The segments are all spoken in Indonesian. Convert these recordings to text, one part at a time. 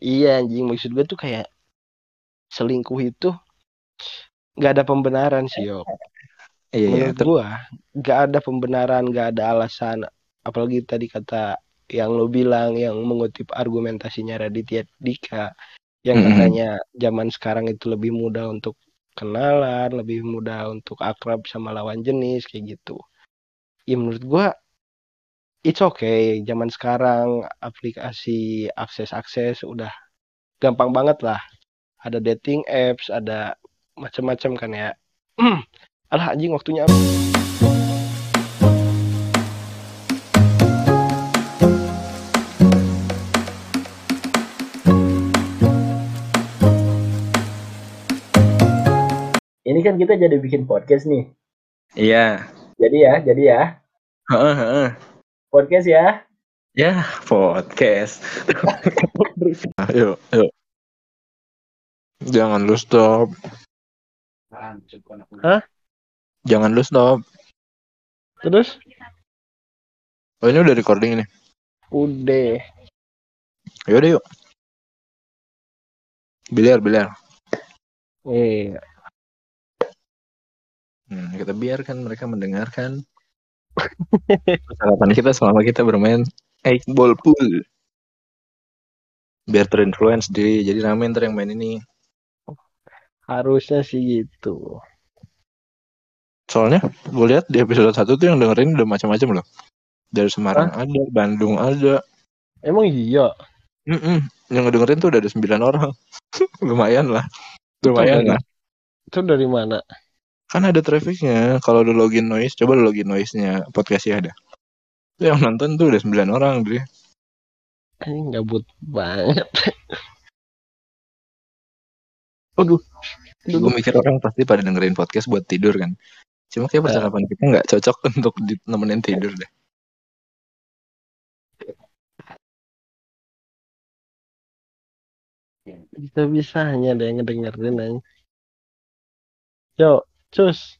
iya anjing. Maksud gue tuh kayak selingkuh itu nggak ada pembenaran sih yo Iya, iya. menurut gua nggak ada pembenaran nggak ada alasan. Apalagi tadi kata yang lo bilang yang mengutip argumentasinya Raditya Dika yang katanya zaman sekarang itu lebih mudah untuk kenalan lebih mudah untuk akrab sama lawan jenis kayak gitu. Ya menurut gua it's okay zaman sekarang aplikasi akses-akses udah gampang banget lah ada dating apps ada macam-macam kan ya alah anjing waktunya Ini kan kita jadi bikin podcast nih. Iya. Jadi ya, jadi ya. Heeh, heeh. Podcast ya. Ya, podcast. Ayo, ayo. Jangan lu stop. Hah? Jangan lu stop. terus Oh, ini udah recording ini. udah Yaudah yuk. Biliar, biliar. eh Hmm, kita biarkan mereka mendengarkan percakapan kita selama kita bermain eight ball pool. Biar terinfluence di jadi rame ntar yang main ini. harusnya sih gitu Soalnya gue lihat di episode 1 tuh yang dengerin udah macam-macam loh. Dari Semarang ada, Bandung ada. emang iya Mm-mm. Yang ngedengerin tuh udah ada 9 orang. Lumayan lah. Lumayan dari- lah. itu dari mana Kan ada trafficnya. Kalau lu login noise, coba lu login noise-nya podcastnya ada. Tuh Yang nonton tuh udah 9 orang, Dri. ini gabut banget aduh Gue mikir orang pasti pada dengerin podcast buat tidur kan. Cuma kayak percakapan kita nggak cocok untuk nemenin tidur deh. bisa bisanya ada yang ngedengerin aja yo cus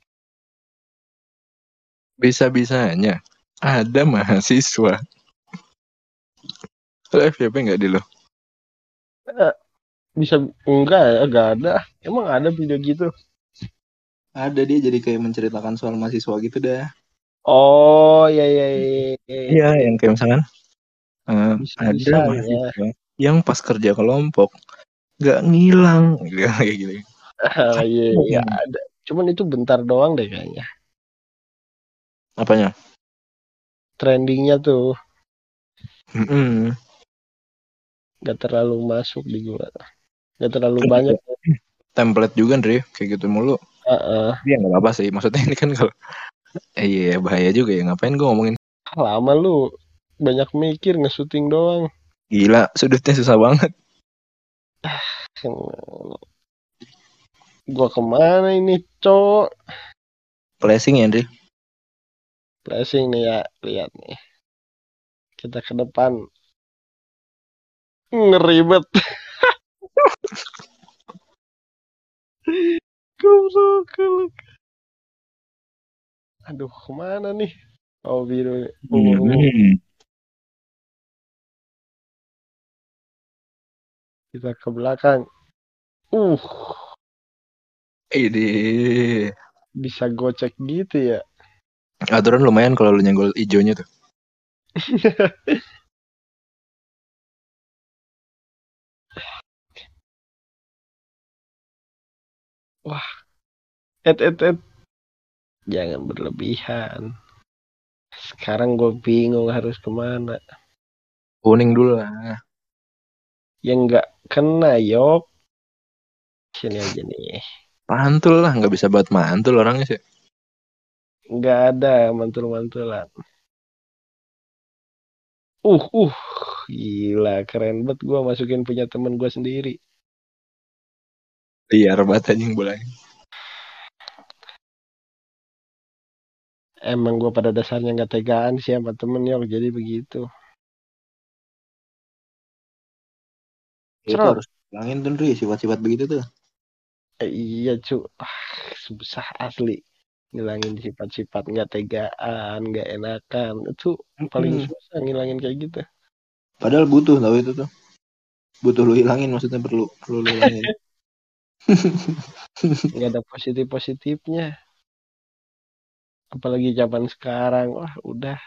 Bisa-bisanya ada mahasiswa. Lo FYP nggak di lo? bisa enggak ya enggak ada emang ada video gitu Ada dia jadi kayak menceritakan soal mahasiswa gitu dah. oh ya ya ya, ya. Iya, yang kayak misalkan eh, ada Bisa-bisanya. mahasiswa yang pas kerja kelompok nggak ngilang gitu kayak gitu. Ah, iya iya ada cuman itu bentar doang deh kayaknya Apanya? trendingnya tuh Mm-mm. nggak terlalu masuk di gua nggak terlalu Kan banyak Template juga Dri, kayak gitu mulu. Heeh. Iya nggak apa-apa sih. Maksudnya ini kan kalau eh, iya bahaya juga ya. Ngapain gue ngomongin lama lu banyak mikir nge-shooting doang gila sudutnya susah banget. Gua ke mana ini cok? Flashing ya Dri. flashing nih ya lihat nih. Kita ke depan. Ngeribet. Goblok aduh ke mana nih? Oh biru Hmm. kita ke belakang. Uh Ini. Bisa gocek gitu ya? Aturan lumayan kalau lu nyenggol ijonya tuh. et et et. Jangan berlebihan. Sekarang gue bingung harus ke mana. Kuning dulu lah. yang nggak kena yok. Sini aja nih Mantul lah, nggak bisa buat mantul orangnya sih. nggak ada mantul-mantulan uh uh gila keren banget gue masukin punya temen gue sendiri Liar banget anjing bolanya. emang gue pada dasarnya nggak tegaan sih sama temen yok jadi begitu Itu Cerot. harus bilangin tuh sifat-sifat begitu tuh. Eh, iya cu ah, susah asli ngilangin sifat-sifat nggak tegaan nggak enakan itu paling Hmm. susah ngilangin kayak gitu Padahal butuh tau itu tuh. butuh lu hilangin maksudnya perlu perlu lu hilangin. nggak ada positif positifnya apalagi zaman sekarang wah udah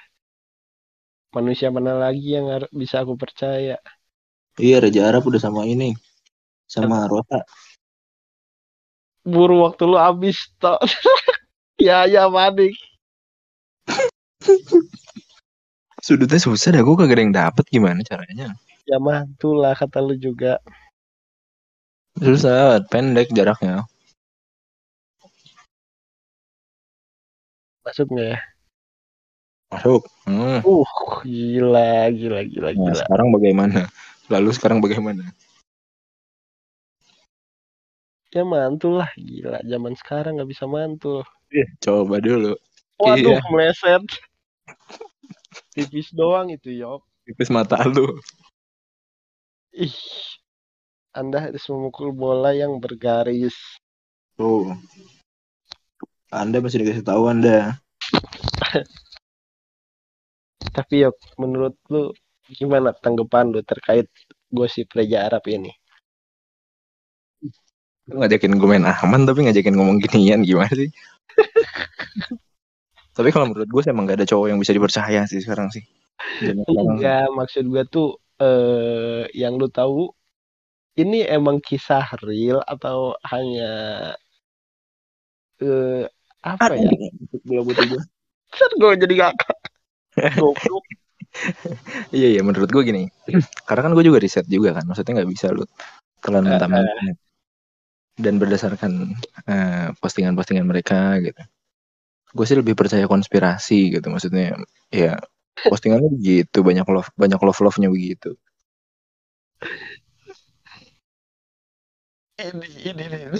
manusia mana lagi yang bisa aku percaya iya Raja Arab udah sama ini sama Rota. Buru waktu lu habis toh ya ya panik Sudutnya susah dah gue kagak ada yang dapet gimana caranya. ya mantulah kata lu juga Susah, pendek jaraknya. masuk nggak ya Masuk. Hmm. uh gila gila gila Nah, gila sekarang bagaimana? Lalu sekarang bagaimana? Ya mantul lah gila zaman sekarang nggak bisa mantul Coba dulu. waduh Iya. meleset tipis doang itu yok Tipis mata lu. ih anda harus memukul bola yang bergaris Tuh. Anda masih dikasih tahu Anda. tapi yok menurut lu gimana tanggapan lu terkait gosip Raja Arab ini Lu ngajakin gue main aman tapi ngajakin ngomong ginian gimana sih? tapi kalau menurut gue emang gak ada cowok yang bisa dipercaya sih sekarang sih. Enggak maksud gua tuh eh yang lu tahu ini emang kisah real atau hanya eh apa ya Belum butuh gue. kan gue jadi ngakak goblok Iya iya menurut gue gini. Karena kan gue juga riset juga kan. Maksudnya nggak bisa lu telan mentah-mentah. Dan berdasarkan eh, postingan-postingan mereka gitu. Gue sih lebih percaya konspirasi gitu. Maksudnya ya postingannya begitu banyak love banyak love love nya begitu. ini ini ini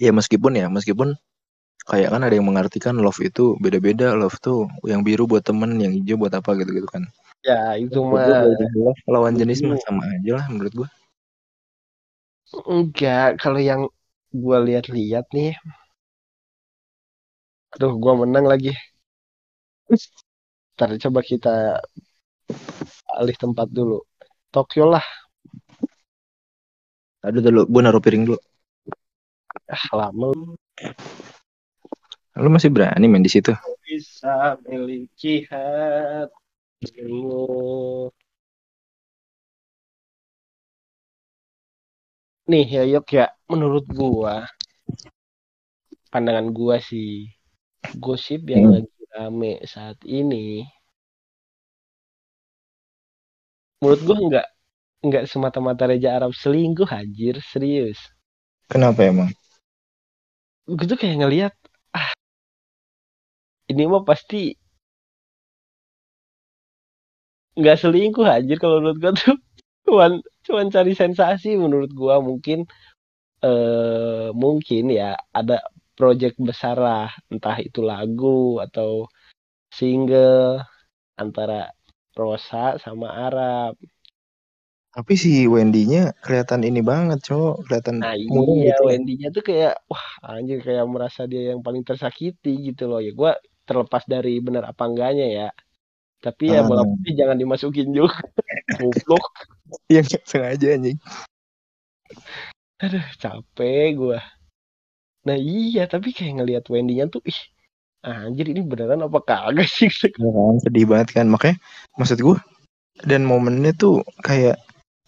Ya meskipun ya meskipun kayak kan ada yang mengartikan love itu beda-beda love tuh yang biru buat temen yang hijau buat apa gitu gitu kan. ya itu mah lawan jenis mah Setuju. sama aja lah menurut gue. Enggak kalau yang gua lihat-lihat nih aduh gua menang lagi Ntar coba kita alih tempat dulu Tokyo lah Aduh dulu gue naruh piring dulu. ah lama Lu masih berani main di situ? bisa miliki hatimu. Nih ya Yok ya, menurut gua, pandangan gua sih, gosip yang Hmm. lagi rame saat ini, menurut gua nggak nggak semata-mata Raja Arab selingkuh anjir, serius. Kenapa emang? Gue tuh kayak ngelihat, ah, ini mah pasti nggak selingkuh anjir kalau menurut gua tuh cuman cuman cari sensasi menurut gua mungkin eh mungkin ya ada project besar lah entah itu lagu atau single antara Rosa sama Arab. Tapi si Wendy-nya kelihatan ini banget, cowok. Kelihatan Nah iya gitu. Wendy-nya tuh kayak wah anjir kayak merasa dia yang paling tersakiti gitu loh ya gua terlepas dari benar apa enggaknya ya. Tapi ya Ah. bola putih jangan dimasukin juga. Goblok. Iya nggak sengaja anjing. Aduh, capek gua. Nah iya, tapi kayak ngelihat Wendy-nya tuh, ih, anjir ini beneran apa kagak sih? Ya kan, sedih banget kan. Makanya maksud gue dan momennya tuh kayak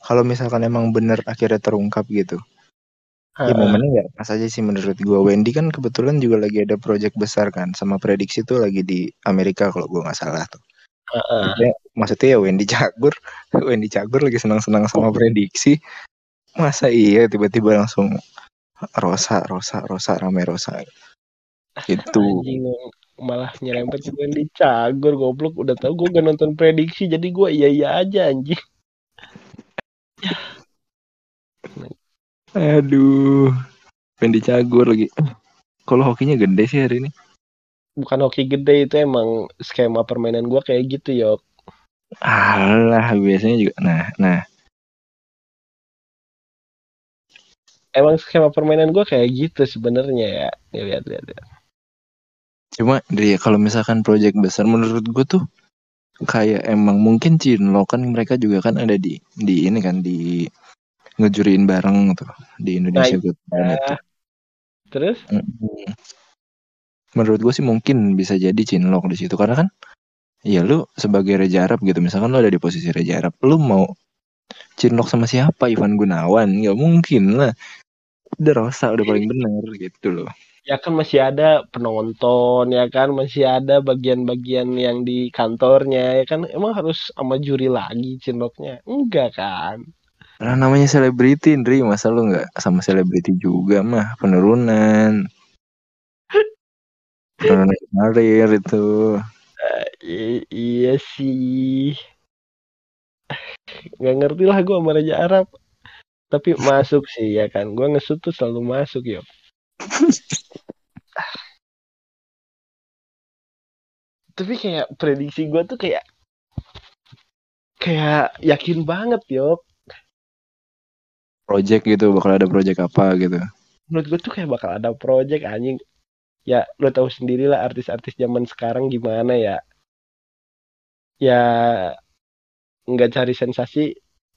kalau misalkan emang bener akhirnya terungkap gitu. Ya Heeh, momennya nggak pas aja sih menurut gue. Wendy kan kebetulan juga lagi ada project besar kan sama prediksi tuh lagi di Amerika kalau gue nggak salah tuh. Heeh. Maksudnya, maksudnya ya Wendy Cagur, Wendy Cagur lagi senang-senang sama prediksi. Masa iya tiba-tiba langsung Rosa, Rosa, Rosa, rame Rosa. Gitu. Anjing malah nyerempet ke Wendy Cagur goblok udah tahu gue gak nonton prediksi jadi gue iya iya aja anjing. Aduh. Wendy Cagur lagi. Kalau hokinya gede sih hari ini. Bukan hoki gede itu emang skema permainan gue kayak gitu yok. Alah, biasanya juga. Nah, nah. Emang skema permainan gue kayak gitu sebenarnya ya. Nih, lihat lihat. lihat. Cuma dari kalau misalkan project besar menurut gue tuh kayak emang mungkin Cinlo kan mereka juga kan ada di di ini kan di ngejuriin bareng tuh di Indonesia Nah, iya. tuh. Menurut gue sih mungkin bisa jadi Cinlok di situ karena kan ya lu sebagai Reja Arab gitu misalkan lu ada di posisi Reja Arab lu mau Cinlok sama siapa Ivan Gunawan nggak mungkin lah udah Rosa udah paling bener gitu loh Ya kan masih ada penonton, ya kan masih ada bagian-bagian yang di kantornya, ya kan emang harus sama juri lagi cinloknya? Enggak kan? Karena namanya selebriti, Ndri. Masa lu nggak sama selebriti juga mah penurunan. Karir itu. I- iya sih. Nggak ngerti lah gue sama Raja Arab. Tapi masuk sih ya kan. Gue ngesut tuh selalu masuk yuk. Tapi kayak prediksi gue tuh kayak kayak yakin banget yuk. Project gitu, bakal ada project apa gitu. Menurut gue tuh kayak bakal ada project anjing. Ya lo tahu sendiri lah artis-artis zaman sekarang gimana ya. Ya nggak cari sensasi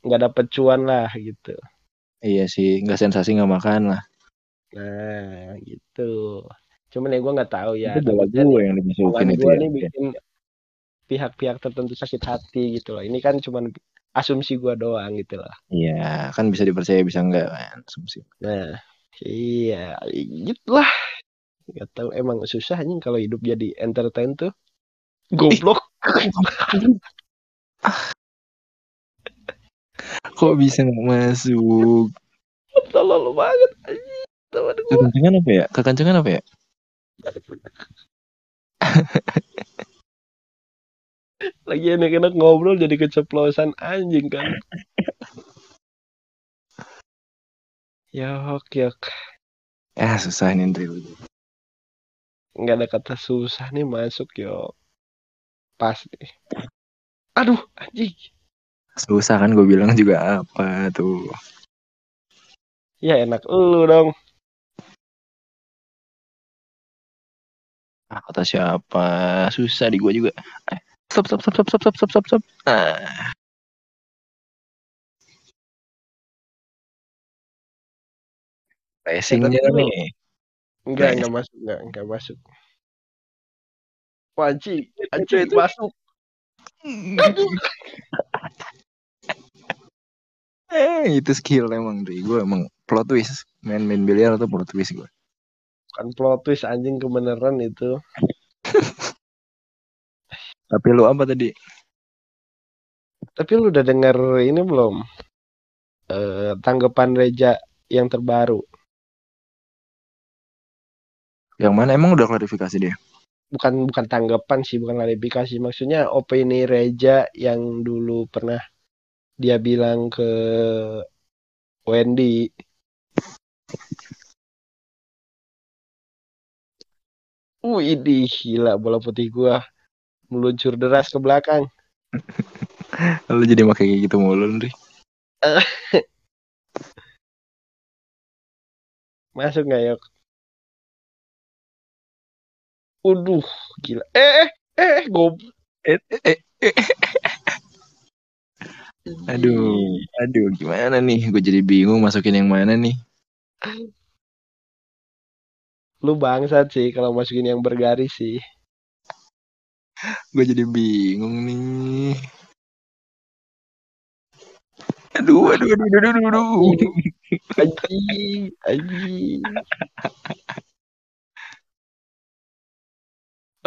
nggak dapet cuan lah gitu. Iya sih, nggak sensasi nggak makan lah. Nah, gitu. Cuman ya gue nggak tahu ya. itu gue yang dimasukin itu gue ya. nih bikin pihak-pihak tertentu sakit hati gitu loh. Ini kan cuman asumsi gue doang gitu loh. Iya, kan bisa dipercaya bisa enggak kan. Asumsi. Nah, iya, gitulah. Gak tahu emang susah anjing kalau hidup jadi entertain tuh. Goblok. Kok bisa nggak masuk? Tolol banget anjing. Kekencengan apa ya? Kekencengan apa ya? Lagi enak-enak ngobrol jadi keceplosan anjing kan. Yok, yok. Ya susah nih Ndri. Nggak ada kata susah nih masuk yo pas nih aduh anjing Susah kan gue bilang juga apa tuh. ya enak lu dong Ah, kata siapa? Susah di gue juga. Eh, Stop, stop, stop, stop, stop, stop, stop, stop, stop. Ah. Racingnya tapi lu- nih. Enggak enggak masuk enggak enggak masuk Wah, anjing Itu, masuk Eh, itu skill emang Dri. Gue emang plot twist. Main-main biliar atau plot twist gue. kan plot twist anjing kebenaran itu Tapi lu apa tadi? tapi lu udah denger ini belum eh tanggapan Reja yang terbaru Yang mana emang udah klarifikasi dia? bukan bukan tanggapan sih bukan klarifikasi maksudnya opini Reja yang dulu pernah dia bilang ke Wendy Uh, ini gila bola putih gua meluncur deras ke belakang. Lu jadi makai kayak gitu mulu Dri. Masuk nggak yuk? Uduh, gila. Eh, eh, eh, gob. Eh, eh, eh. Aduh, aduh gimana nih? Gue jadi bingung masukin yang mana nih. Lu bangsat sih kalau masukin yang bergaris sih. Gue jadi bingung nih. Aduh, aduh, aduh, aduh, aduh, aduh. Anjing, anjing.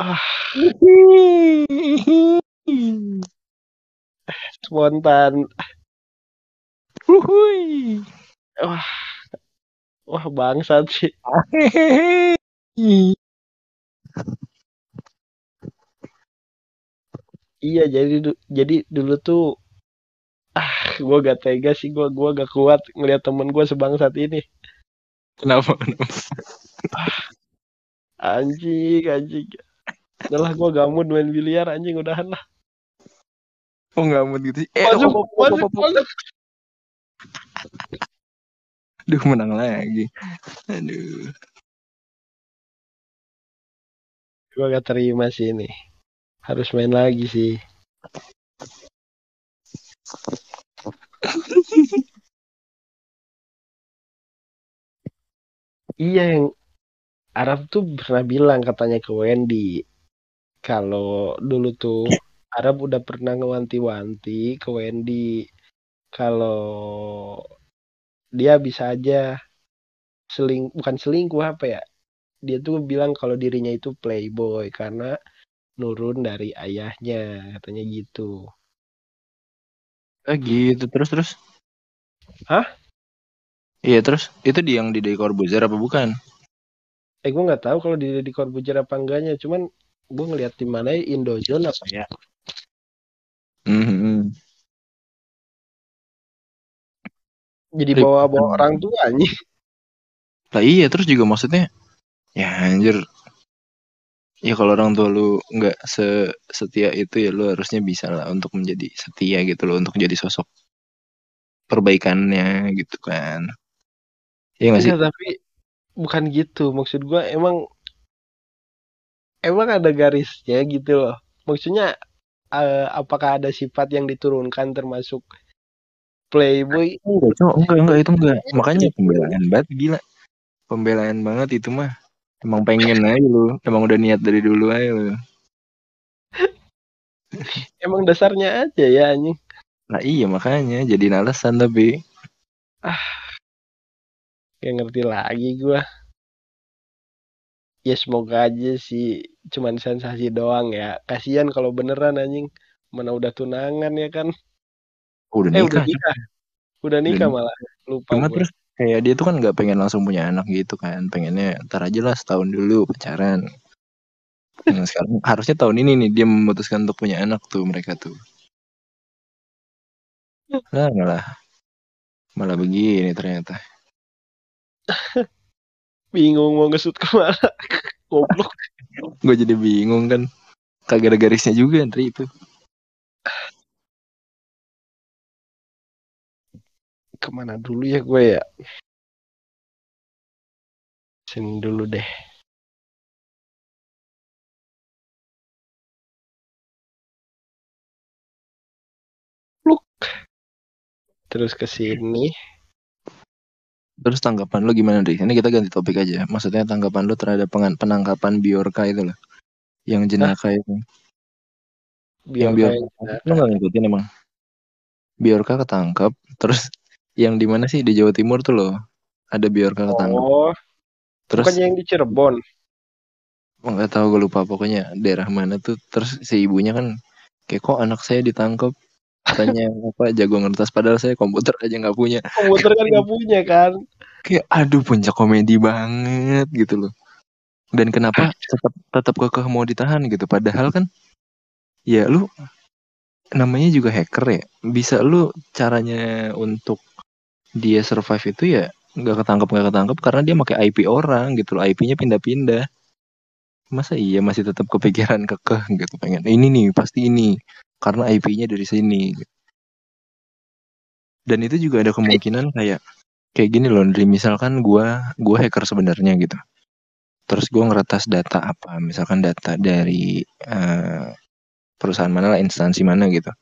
Ah, spontan. Wuhui. Wah, wah bangsat sih. Iya, jadi jadi dulu tuh ah, gua gak tega sih, gua gua gak kuat ngeliat temen gua sebangsat ini. Kenapa? kenapa? Anjing, anjing. Udah lah gua gak mood main biliar anjing udahan lah. Oh mau gitu. Eh, Masuk, op, masuk, op, op. masuk. Aduh, menang lagi. Aduh. Gua gak terima sih ini. Harus main lagi sih. Iya yang Arab tuh pernah bilang katanya ke Wendy kalau dulu tuh Arab udah pernah ngewanti-wanti ke Wendy. Kalau dia bisa aja seling bukan selingkuh apa ya? Dia tuh bilang kalau dirinya itu playboy karena nurun dari ayahnya katanya gitu. Ah gitu. Terus terus? Hah? iya terus? Itu di yang di Deddy Corbuzier apa bukan? Eh gue nggak tahu kalau di di Corbuzier apa enggaknya. Cuman gue ngeliat di mana ya, Indozone apa ya? Hmm jadi Ribet. bawa bawa orang tuanya lah iya terus juga maksudnya ya anjir. Ya kalau orang tua lu nggak se setia itu ya lu harusnya bisa lah untuk menjadi setia gitu loh untuk jadi sosok perbaikannya gitu kan. Iya nggak sih? Enggak, tapi bukan gitu. Maksud gue emang emang ada garisnya gitu loh. Maksudnya eh, apakah ada sifat yang diturunkan termasuk playboy? Enggak enggak enggak itu enggak. Makanya pembelaan banget gila. Pembelaan banget itu mah. Emang pengen aja lu. Emang udah niat dari dulu aja lu. Emang dasarnya aja ya anjing. Nah iya makanya. Jadi alasan tapi. Gak ngerti lagi gua. Ya semoga aja sih cuman sensasi doang ya. Kasihan kalau beneran anjing. Mana udah tunangan ya kan. udah Eh udah nikah nikah. Udah nikah Udah malah. Lupa cuma terus kayak dia tuh kan nggak pengen langsung punya anak gitu kan pengennya ntar aja lah setahun dulu pacaran Nah, sekarang harusnya tahun ini nih dia memutuskan untuk punya anak tuh mereka tuh nah malah malah begini ternyata Bingung mau ngesut ke mana. Goblok. gue jadi bingung kan kagak ada garisnya juga Andri itu Ke mana dulu ya gue ya. Sini dulu deh. Pluk. Terus ke sini. Terus tanggapan lu gimana Andri ini kita ganti topik aja maksudnya tanggapan lu terhadap penangkapan Biorka itu loh. Yang jenaka itu. Yang Biar Biorka lu nggak ngikutin emang? Biorka ketangkap terus yang di mana sih? Di Jawa Timur tuh loh. Ada Biorka ketangkap Oh, terus bukannya yang di Cirebon. nggak tahu gue lupa. Pokoknya daerah mana tuh. Terus si ibunya kan kayak kok anak saya ditangkap katanya apa jago ngertas padahal saya komputer aja nggak punya. Komputer kan gak punya kan. kayak aduh puncak komedi banget gitu loh. Dan kenapa tetap tetap kekeh mau ditahan gitu. Padahal kan ya lu namanya juga hacker ya. Bisa lu caranya untuk dia survive itu ya nggak ketangkep nggak ketangkep karena dia pakai IP orang gitu loh. IP-nya pindah-pindah. Masa iya masih tetap kepikiran kekeh gitu pengen. Ini nih pasti ini karena IP-nya dari sini. Dan itu juga ada kemungkinan kayak kayak gini loh dari misalkan gua gua hacker sebenarnya gitu. Terus gua ngeretas data apa? Misalkan data dari eh, perusahaan mana lah instansi mana gitu.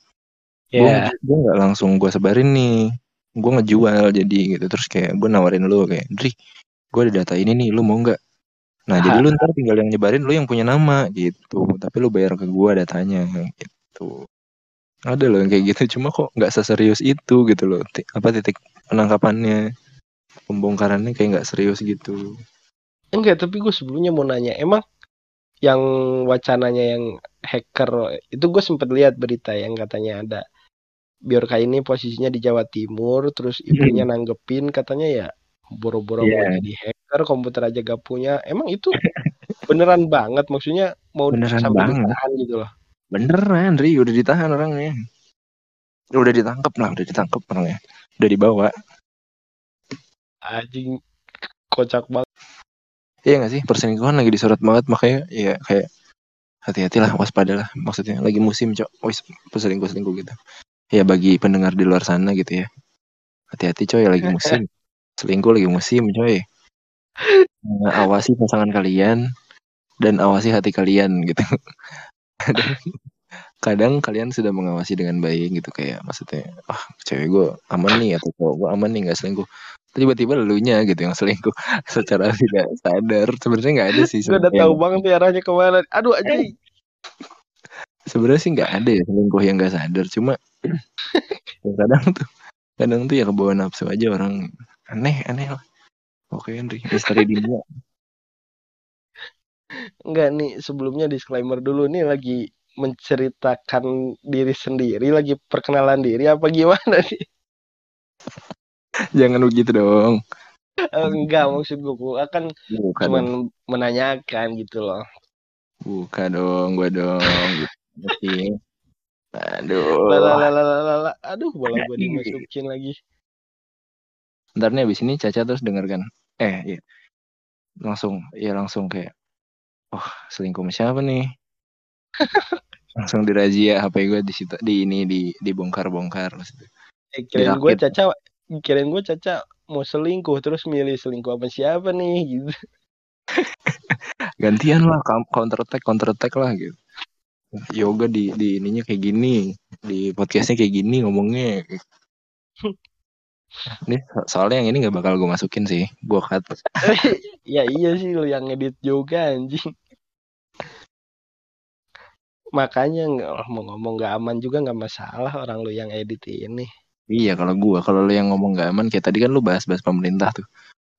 Ya. gue gue nggak langsung gue sebarin nih. Gue ngejual jadi gitu. Terus kayak gue nawarin lu kayak Dri gue ada data ini nih lu mau nggak? Nah jadi lu ntar tinggal yang nyebarin lu yang punya nama gitu. Tapi lu bayar ke gue datanya gitu ada loh yang kayak gitu cuma kok nggak seserius itu gitu loh apa titik penangkapannya pembongkarannya kayak nggak serius gitu Enggak, tapi gue sebelumnya mau nanya, emang yang wacananya yang hacker itu gue sempet lihat berita yang katanya ada Biorka ini posisinya di Jawa Timur, terus ibunya nanggepin katanya ya boro-boro mau Iya. jadi hacker, komputer aja gak punya. Emang itu beneran banget, maksudnya mau Beneran sampai banget. gitu loh. Beneran Ri udah ditahan orangnya. Udah ditangkap lah udah ditangkap orangnya. Udah dibawa. Anjing kocak banget. Iya gak sih? Perselingkuhan lagi disorot banget makanya ya kayak hati-hatilah waspadalah maksudnya. Lagi musim cok. Wis selingkuh selingkuh gitu. Ya bagi pendengar di luar sana gitu ya. Hati-hati coy lagi musim. Selingkuh lagi musim coy. Eh, awasi pasangan kalian dan awasi hati kalian gitu kadang, kadang kalian sudah mengawasi dengan baik gitu kayak maksudnya ah cewek gue aman nih atau cowok gue aman nih nggak selingkuh. Tiba-tiba nya gitu yang selingkuh secara tidak sadar. Sebenarnya nggak ada sih gue udah tahu banget nih arahnya ke mana. Aduh aja sebenarnya sih nggak ada ya selingkuh yang nggak sadar. Cuma kadang tuh kadang tuh ya kebawa nafsu aja orang. Aneh aneh lah. Oke Henry. Misteri dunia Enggak nih sebelumnya disclaimer dulu nih lagi menceritakan diri sendiri lagi perkenalan diri apa gimana nih Jangan begitu dong. Enggak maksud gue kan cuman dong. menanyakan gitu loh. Buka dong, gue dong. Gitu. Aduh. Lalalala, aduh bola gue dimasukin lagi. Ntar nih abis ini Caca terus dengarkan. Eh, iya. Langsung, ya langsung kayak, oh selingkuh sama siapa nih? langsung dirazia HP gue di situ di ini di dibongkar-bongkar maksudnya. Eh, kirain gue Caca kirain gue Caca mau selingkuh terus milih selingkuh apa siapa nih gitu gantian lah counter attack counter attack lah gitu yoga di di ininya kayak gini di podcastnya kayak gini ngomongnya ini soalnya yang ini nggak bakal gue masukin sih gue cut ya iya sih lo yang edit juga anjing makanya nggak mau ngomong nggak aman juga nggak masalah orang lu yang edit ini Iya kalau gua, kalau lu yang ngomong gak aman kayak tadi kan lu bahas-bahas pemerintah tuh.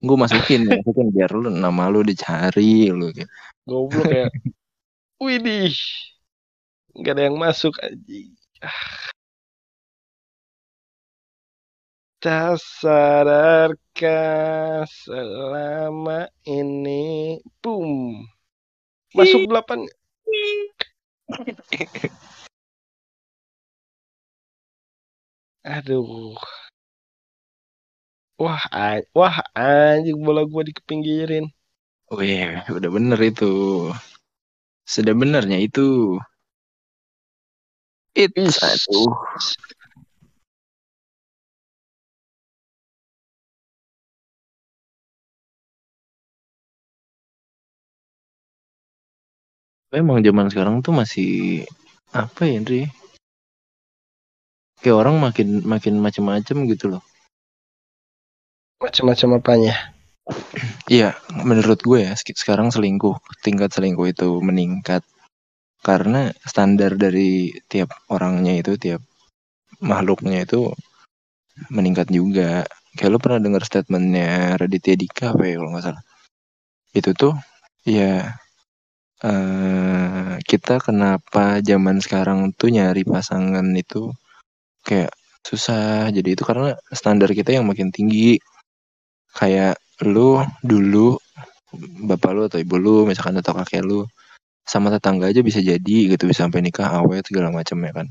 Gue masukin, masukin biar lu nama lu dicari lu kayak. Goblok ya. Widih. Gak ada yang masuk aja. Tak sadarkah selama ini boom masuk delapan Aduh. Wah, an wah anjing bola gua dikepinggirin. Wih, udah bener itu. Sudah benernya itu. It's aduh. Emang zaman sekarang tuh masih apa ya, Andri? kayak orang makin makin macam-macam gitu loh macam-macam apanya Iya, menurut gue ya sekarang selingkuh tingkat selingkuh itu meningkat karena standar dari tiap orangnya itu tiap makhluknya itu meningkat juga. Kayak lo pernah dengar statementnya Raditya Dika apa ya kalau nggak salah. Itu tuh ya uh, kita kenapa zaman sekarang tuh nyari pasangan itu kayak susah. Jadi itu karena standar kita yang makin tinggi. Kayak lu dulu bapak lu atau ibu lu misalkan atau kakek lu sama tetangga aja bisa jadi gitu bisa sampai nikah awet segala macam ya kan?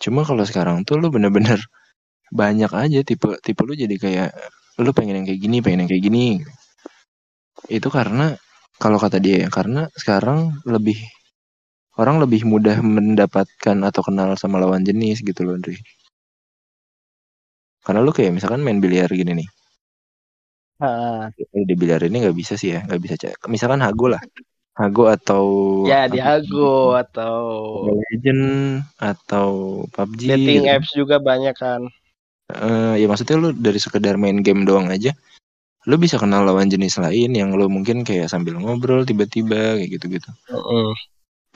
Cuma kalau sekarang tuh lu bener-bener banyak aja tipe tipe lu jadi kayak lu pengen yang kayak gini pengen yang kayak gini. Itu karena kalau kata dia ya karena sekarang lebih orang lebih mudah mendapatkan atau kenal sama lawan jenis gitu loh Andri. Karena lu kayak misalkan main biliar gini nih. Uh. Di biliar ini nggak bisa sih ya, nggak bisa cek. Misalkan Hago lah. Hago atau Ya di Hago atau Legend atau PUBG. Dating gitu. apps juga banyak kan. Uh, ya maksudnya lu dari sekedar main game doang aja lu bisa kenal lawan jenis lain yang lu mungkin kayak sambil ngobrol tiba-tiba kayak gitu-gitu. Uh -uh.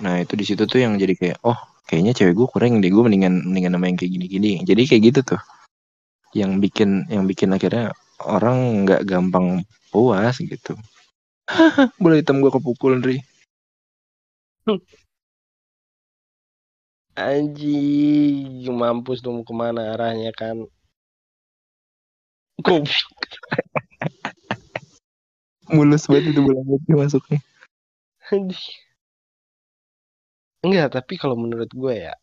Nah itu di situ tuh yang jadi kayak oh kayaknya cewek gue kurang deh gue mendingan mendingan nama yang kayak gini-gini. Jadi kayak gitu tuh yang bikin yang bikin akhirnya orang nggak gampang puas gitu. Boleh hitam gue kepukul Nri. Anjing, mampus dong ke mana arahnya kan. Goblok. Mulus banget itu bola masuknya. Anjing. Enggak, tapi kalau menurut gue ya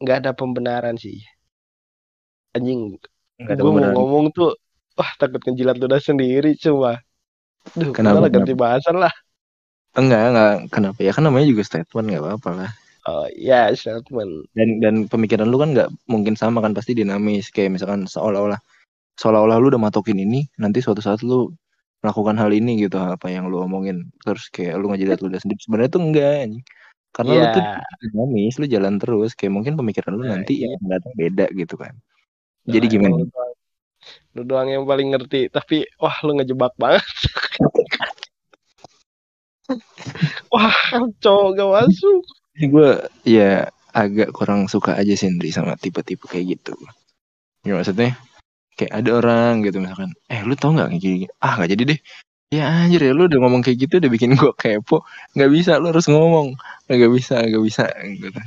nggak ada pembenaran sih. Anjing, gue mau ngomong tuh, wah takut ngejilat ludah sendiri cuma. Duh, kenapa, kenapa? ganti bahasan lah. Enggak, enggak. Kenapa ya? Kan namanya juga statement, nggak apa-apa lah. Oh iya, statement. Dan dan pemikiran lu kan nggak mungkin sama kan, pasti dinamis. Kayak misalkan seolah-olah seolah-olah lu udah matokin ini, nanti suatu saat lu melakukan hal ini gitu, apa yang lu omongin. Terus kayak lu ngejilat ludah sendiri. Sebenarnya tuh enggak. Karena yeah. lu tuh dinamis, lu jalan terus. Kayak mungkin pemikiran lu nah, nanti iya. yang datang beda gitu kan. Jadi nah, gimana? lu doang yang paling ngerti tapi wah lu ngejebak banget wah cowok gak masuk gue ya agak kurang suka aja sih Indri sama tipe-tipe kayak gitu ya maksudnya kayak ada orang gitu misalkan eh lu tau nggak kayak gini ah nggak jadi deh. Ya anjir ya lu udah ngomong kayak gitu udah bikin gue kepo. Nggak bisa lu harus ngomong. Nggak bisa nggak bisa. Gitu.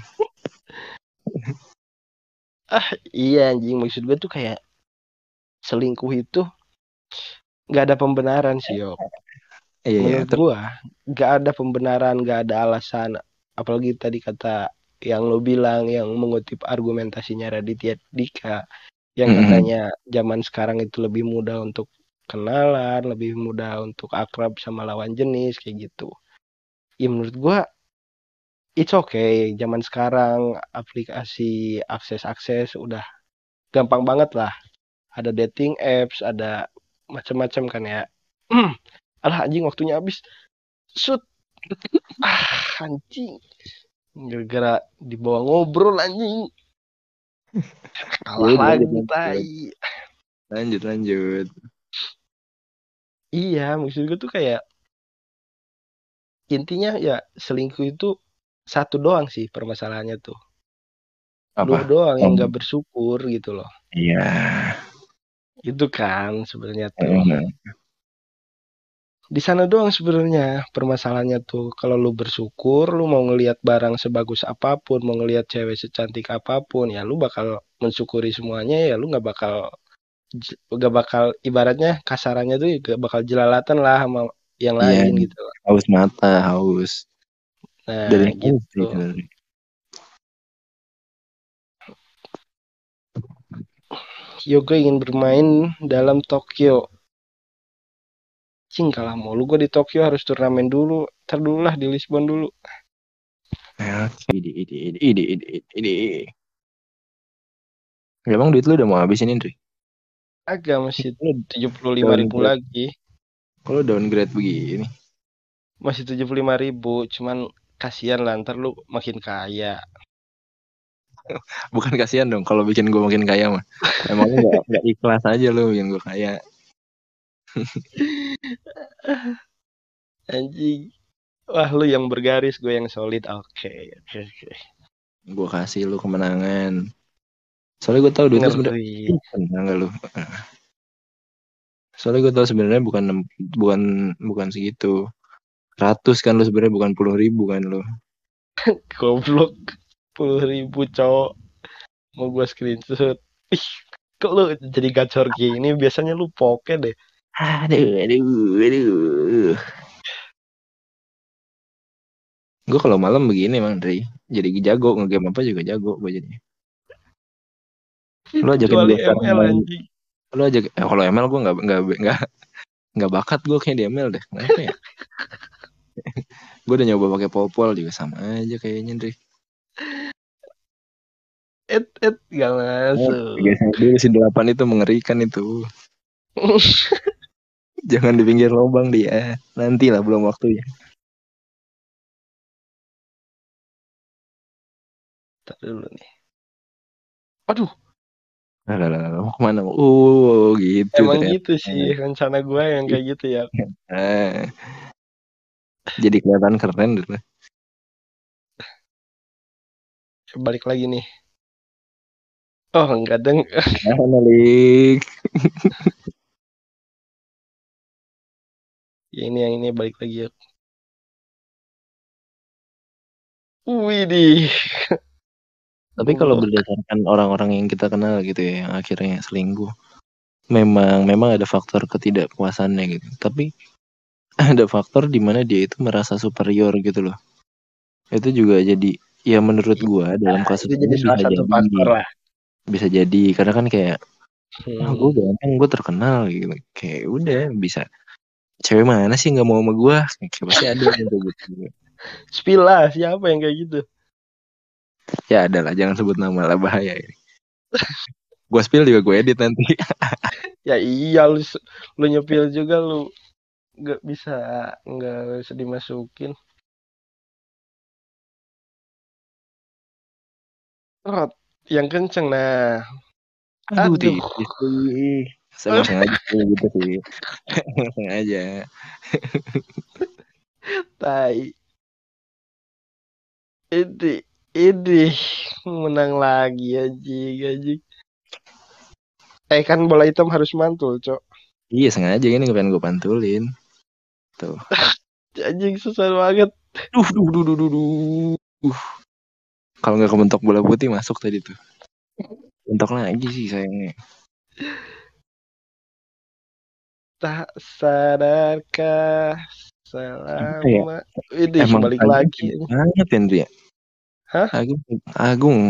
Ah iya anjing. Maksud gue tuh kayak selingkuh itu nggak ada pembenaran sih yo iya iya menurut gua nggak ada pembenaran nggak ada alasan. Apalagi tadi kata yang lo bilang yang mengutip argumentasinya Raditya Dika yang katanya zaman sekarang itu lebih mudah untuk kenalan lebih mudah untuk akrab sama lawan jenis kayak gitu. Ya menurut gua it's okay. Zaman sekarang aplikasi akses-akses udah gampang banget lah. Ada dating apps ada macam-macam kan ya. Alah anjing waktunya habis. Shoot. Ah anjing. Gara-gara dibawa ngobrol anjing kalah Yaudah, lagi lanjut, tai. lanjut lanjut. Iya maksud gue tuh kayak intinya ya selingkuh itu satu doang sih permasalahannya tuh. Lu apa? doang yang nggak bersyukur gitu loh. Iya. Itu kan sebenarnya tuh. Mhm. Di sana doang sebenarnya permasalahannya tuh kalau lu bersyukur lu mau ngelihat barang sebagus apa pun mau ngelihat cewek secantik apa pun ya lu bakal mensyukuri semuanya ya lu nggak bakal nggak bakal ibaratnya kasarannya tuh gak bakal jelalatan lah sama yang Iya. lain gitu loh. haus mata haus nah dari gitu sebenarnya. Yoga ingin bermain dalam Tokyo Cing kalah mulu gue di Tokyo harus turnamen dulu Ntar dulu lah di Lisbon dulu Ya, Oke, ide, ide, ide, ide, ide, ide, ide. Ya, Emang duit lu udah mau habis ini, Ndri? agak masih tujuh puluh lima ribu lagi Kalau downgrade begini. masih tujuh puluh lima ribu cuman kasihan lah ntar lu makin kaya Bukan kasihan dong kalau bikin gue makin kaya mah. Emang lu gak, gak ikhlas aja lu bikin gue kaya. anjing. Wah lu yang bergaris gue yang solid. Oke oke oke. Gue kasih lu kemenangan. Soalnya gue tahu duit lu sebenarnya ngeri. Tenang gak lu? Soalnya gue tahu sebenarnya bukan bukan bukan segitu. Ratus kan lu sebenarnya bukan puluh ribu kan lu. goblok. Puluh ribu cowok. Mau gue screenshot. Ih kok lu jadi gacor gini? Biasanya lu poke deh Aduh, aduh, aduh. Gue kalau malam begini emang Dri. Jadi jago ngegame apa juga jago gue jadi. Lu ajakin gue ML anjing Lu ajak eh, kalau ML gue nggak nggak nggak nggak bakat gue kayak di ML deh. Kenapa ya? gue udah nyoba pakai popol juga sama aja kayaknya Dri. et et gak masuk Biasanya dulu si delapan itu mengerikan itu. Jangan di pinggir lubang dia. Nanti lah belum waktunya. Ntar dulu nih aduh Lah, lah, lah, lah, mau ke mana? Oh, gitu. emang ternyata. gitu sih rencana gue yang kayak gitu ya. Jadi kelihatan keren gitu. balik lagi nih oh enggak deng Nah, ya ini yang ini balik lagi ya Wih di Tapi kalau berdasarkan orang-orang yang kita kenal gitu ya, yang akhirnya selingkuh, memang memang ada faktor ketidakpuasannya gitu. Tapi ada faktor di mana dia itu merasa superior gitu loh. Itu juga jadi ya menurut gua dalam kasus itu ini jadi salah bisa satu jadi, faktor lah bisa jadi karena kan kayak Hmm. ah, gue ganteng gue terkenal gitu kayak udah bisa cewek mana sih nggak mau sama gue kayak pasti ada yang kayak gitu. Spill lah siapa yang kayak gitu? Ya ada lah jangan sebut nama lah bahaya ini. Gue spill juga gue edit nanti. Ya iya lu lu nyepil juga lu nggak bisa nggak bisa dimasukin. Rot yang kenceng nah. Aduh Aduh. Sama sengaja gitu sih. sengaja. Tai. Ini, ini menang lagi anjing anjing. Eh kan bola hitam harus mantul, Cok. Iya sengaja ini pengen gue pantulin. Tuh. Anjing susah banget. Duh, duh, duh, duh, duh, duh. Uh. Kalau nggak kebentok bola putih masuk tadi tuh. Bentok lagi sih sayangnya. Tak sadarkah selama ini Emang balik lagi. Banget Henry ya. Hah? Agung, Agung.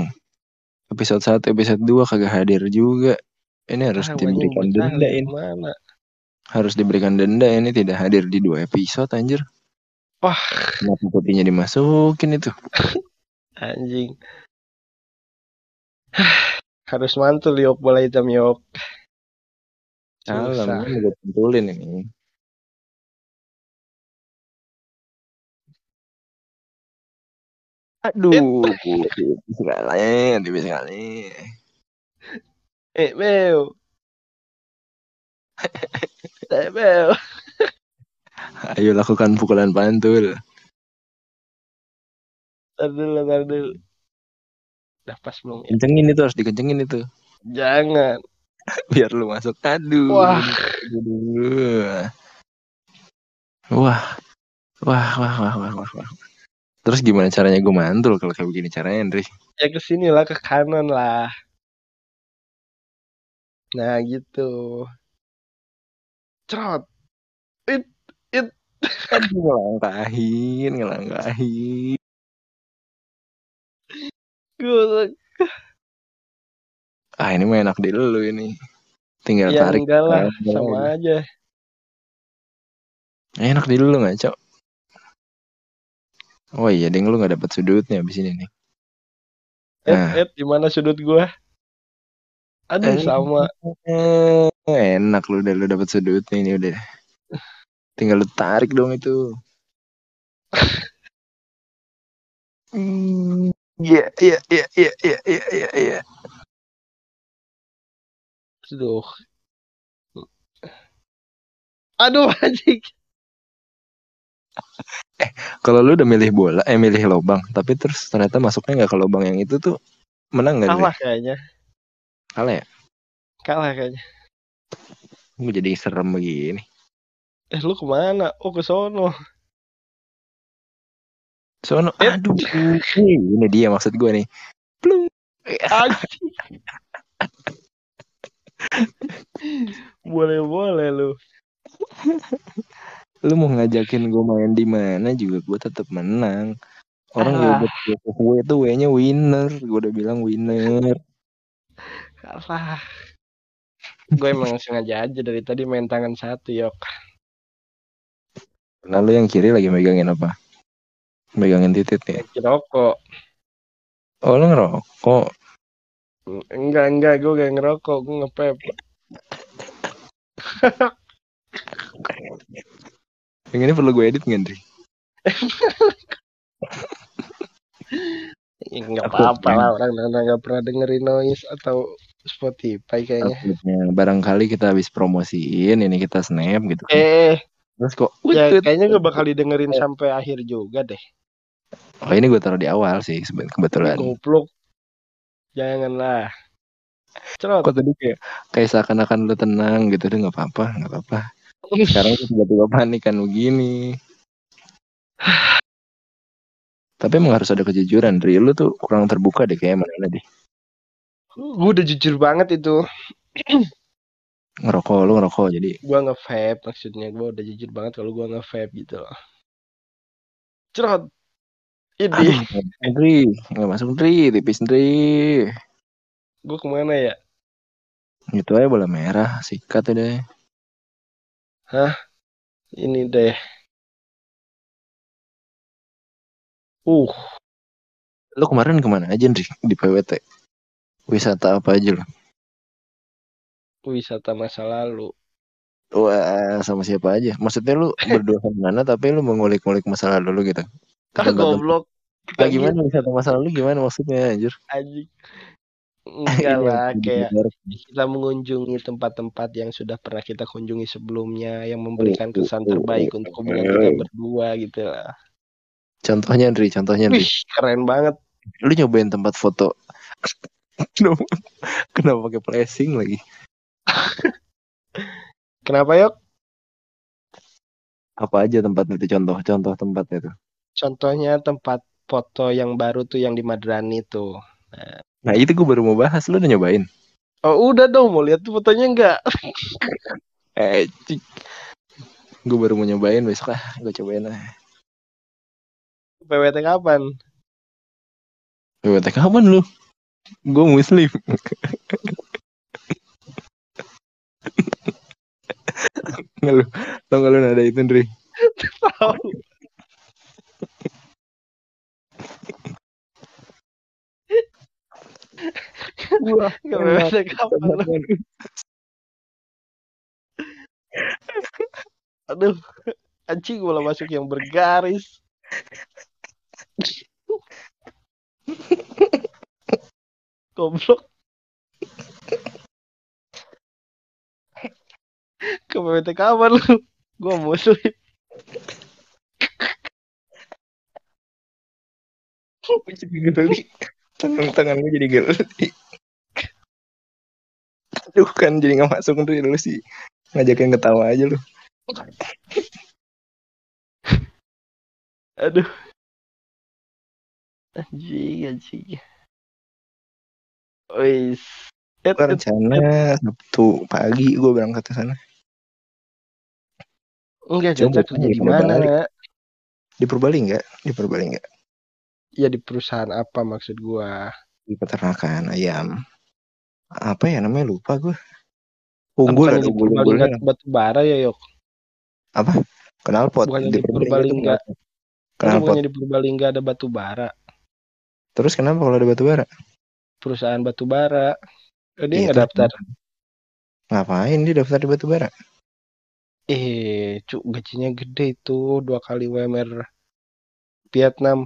Episode 1, episode 2 kagak hadir juga. Ini harus Ah, diberikan denda ini. Mana? Harus diberikan denda ini tidak hadir di dua episode anjir. Wah, Kenapa putihnya dimasukin itu? anjing. harus mantul yuk bola hitam yuk. Salam, gue pantulin ini. Aduh, tipis sekali, tipis sekali. Eh, Bel. Eh, Bel. Ayo lakukan pukulan pantul. Ntar dulu, ntar dulu. Udah pas belum? ya? Kencengin itu harus dikencengin itu. Jangan. Biar lu masuk. Aduh. Wah. Wah. Wah, wah, wah, wah, wah, wah. Terus gimana caranya gue mantul kalau kayak begini caranya, Andri? Ya ke sini lah, ke kanan lah. Nah, gitu. Cerot. Aduh, ngelangkahin, ngelangkahin. Gue Ah, ini mah enak di lu ini. Tinggal ya tarik. enggak lah, sama aja. Enak di lu ngaco. Oh iya, ding lu gak dapat sudutnya abis ini nih. Eh, Nah. di mana sudut gua? Aduh, Eh. sama. Eh, enak lu udah lu dapat sudutnya ini udah. Tinggal lu tarik dong itu. Hmm, Iya, iya, iya, iya, iya, iya, iya, iya. Aduh. Aduh, anjing. Kalau lu udah milih bola, eh milih lobang, tapi terus ternyata masuknya nggak ke lobang yang itu tuh menang nggak? Kalah kayaknya. Kalah ya? Kalah kayaknya. Gue jadi serem begini. Eh, lu ke mana? Oh, ke sono. Sono, Eh. aduh, ini dia maksud gue nih. Plung. Anjing. Boleh-boleh lu. Lu mau ngajakin gue main di mana juga gue tetap menang. Orang Alah. gue buat W itu W-nya winner. Gue udah bilang winner. Kalah. Gue emang sengaja aja dari tadi main tangan satu, yok. Lalu yang kiri lagi megangin apa? Megangin titit ya? Rokok. Oh lu ngerokok. Enggak, enggak. Gue gak ngerokok. Gue ngepep. Yang ini perlu gue edit nggak, Dri? Ya, Enggak Takutnya. apa-apa lah. Orang nggak pernah dengerin noise atau Spotify kayaknya. Takutnya barangkali kita habis promosiin, ini kita snap gitu. kan. Eh, Terus kok, ya "Wih, kayaknya gak bakal didengerin sampai akhir juga deh. oh ini gue taruh di awal sih kebetulan. Goblok. Janganlah. Cerot. Kok tadi kayak kayak seakan-akan lu tenang gitu deh nggak apa-apa nggak apa-apa. Sekarang tuh tiba-tiba panik kan begini. Tapi emang harus ada kejujuran. Dari lu tuh kurang terbuka deh kayak mana deh. Gue udah jujur banget itu. Ngerokok lu ngerokok jadi Gue nge-vape maksudnya. Gue udah jujur banget kalau gue nge-vape gitu. Cerot. Ini. Aduh, Dri, nggak masuk Dri, tipis Dri. Gue ke mana ya? Itu aja bola merah, sikat udah. Ini deh. Uh. Lu kemarin ke mana aja Dri di PWT? Wisata apa aja lu? Wisata masa lalu. Wah, sama siapa aja? Maksudnya lu berdua sama mana tapi lu mengulik-ngulik masa lalu lu gitu. Tempat- goblok. Ah, gimana wisata masa lalu gimana maksudnya anjir? Anjing. Enggak lah, kayak kita mengunjungi tempat-tempat yang sudah pernah kita kunjungi sebelumnya yang memberikan kesan terbaik untuk hubungan kita berdua gitu lah. Contohnya Andri, contohnya Andri. Wih, keren banget. Lu nyobain tempat foto. kenapa, kenapa pakai flashing lagi? Kenapa yuk? Apa aja tempatnya itu contoh, contoh tempatnya itu. Contohnya tempat foto yang baru tuh yang di Madrani tuh. Nah itu gue baru mau bahas, lu udah nyobain? Oh udah dong, mau lihat tuh fotonya enggak? Eh, cik. Gue baru mau nyobain besok ah, gue cobain ah. PWT kapan? PWT kapan lu? Gue muslim. Lu, tau gak lu nada itu Ndri? Tahu. Wah, Enggak PWT kapan? Aduh, anjing malah masuk yang bergaris. Goblok. Ke PWT kapan lu? Gua muslim. Gue geli. Tangan tangan gue jadi geli. Aduh kan jadi gak masuk Ndri lu sih. Ngajakin ketawa aja lu. Aduh. Anjing, anjing. Wis. Gue et, rencana Sabtu pagi gue berangkat ke sana. Enggak, Coba kerja di mana? Di Purbalingga? Di Purbalingga. Ya di perusahaan apa maksud gua? Di peternakan ayam. Apa ya namanya lupa gue. Unggul Bukannya ada di Purbalingga unggul-unggulnya. batu bara ya, Yok? Apa? Kenal pot Bukannya di di Purbalingga. Kan Kenal pot. di Purbalingga ada batu bara, Terus kenapa kalau ada batu bara? perusahaan batu bara. Eh, dia Iya, nggak daftar. Ngapain dia daftar di batu bara? Eh, cuk gajinya gede itu dua kali WMR Vietnam.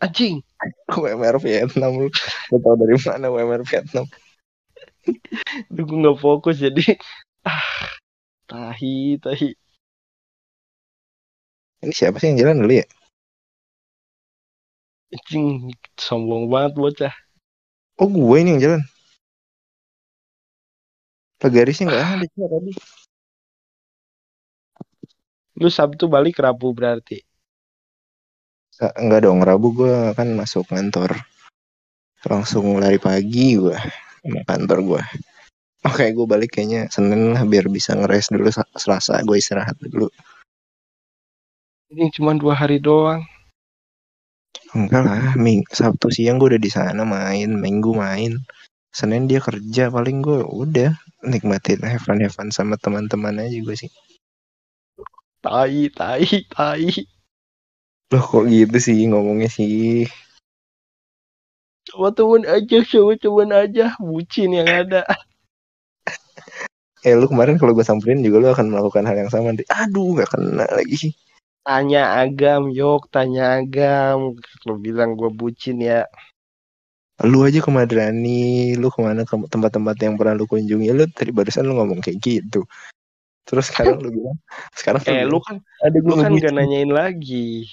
Anjing. WMR Vietnam lu. Lu tau dari mana WMR Vietnam? Duh, gue nggak fokus jadi. Ah, tahi, tahi. Ini siapa sih yang jalan dulu ya? Anjing, sombong banget bocah. Oh gue ini yang jalan. Pegarisnya nggak ada sih tadi. Lu Sabtu balik Rabu berarti. Enggak dong, Rabu gue kan masuk kantor. Langsung lari pagi gue sama kantor gue. Oke, gue balik kayaknya Senin lah biar bisa ngeres dulu Sa- Selasa gue istirahat dulu. Ini cuma dua hari doang. Enggak lah, Ming Sabtu siang gue udah di sana main, Minggu main. Senin dia kerja paling gue udah nikmatin have fun, have fun sama teman-teman aja gue sih. Tai, tai, tai. Loh kok gitu sih ngomongnya sih. Sama temen aja, sama temen aja. Bucin yang ada. Eh lu kemarin kalau gue samperin juga lu akan melakukan hal yang sama. Aduh gak kena lagi. Tanya agam, yok, tanya agam. Lu bilang gue bucin ya. Lu aja ke Madrani, lu ke mana ke tempat-tempat yang pernah lu kunjungi. Lu tadi barusan lu ngomong kayak gitu. Terus sekarang lu bilang, sekarang Eh, lu kan, aduh lu gue kan gak nanyain lagi.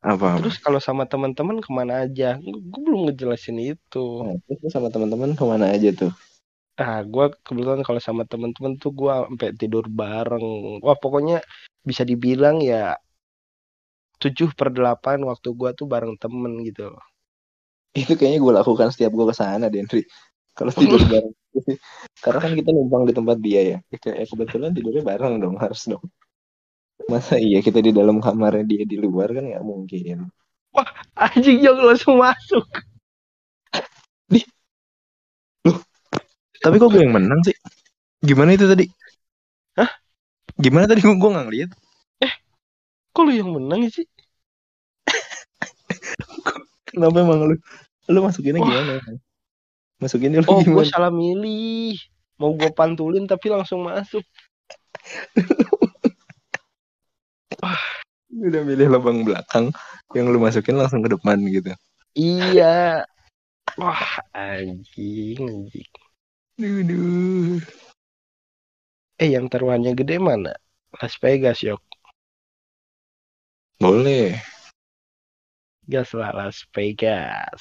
Apa? Terus kalau sama teman-teman ke mana aja? Gue belum ngejelasin itu. Nah, terus sama teman-teman ke mana aja tuh? Ah, gue kebetulan kalau sama teman-teman tuh gue sampai tidur bareng. Wah, pokoknya bisa dibilang ya 7 per 8 waktu gue tuh bareng temen gitu. Itu kayaknya gue lakukan setiap gue ke sana, Dendri. Kalau tidur bareng. Karena kan kita numpang di tempat dia ya. Ya, Kayak kebetulan tidurnya bareng dong, harus dong. Masa iya kita di dalam kamarnya dia di luar kan nggak mungkin. Anjing Jok langsung masuk. Tapi kok gue yang menang sih? Gimana itu tadi? Hah? Gimana tadi gue nggak ngeliat? Kok lu yang menang sih? Kenapa emang lu? Lu masukinnya Wah. gimana? Masukinnya lu Oh, gue salah milih. Mau gue pantulin tapi langsung masuk. Udah milih lubang belakang yang lu masukin langsung ke depan gitu. Iya. Wah, anjing, anjing. Duh, Eh, yang taruhannya gede mana? Las Vegas, yok. Boleh. Gas lah Las Vegas.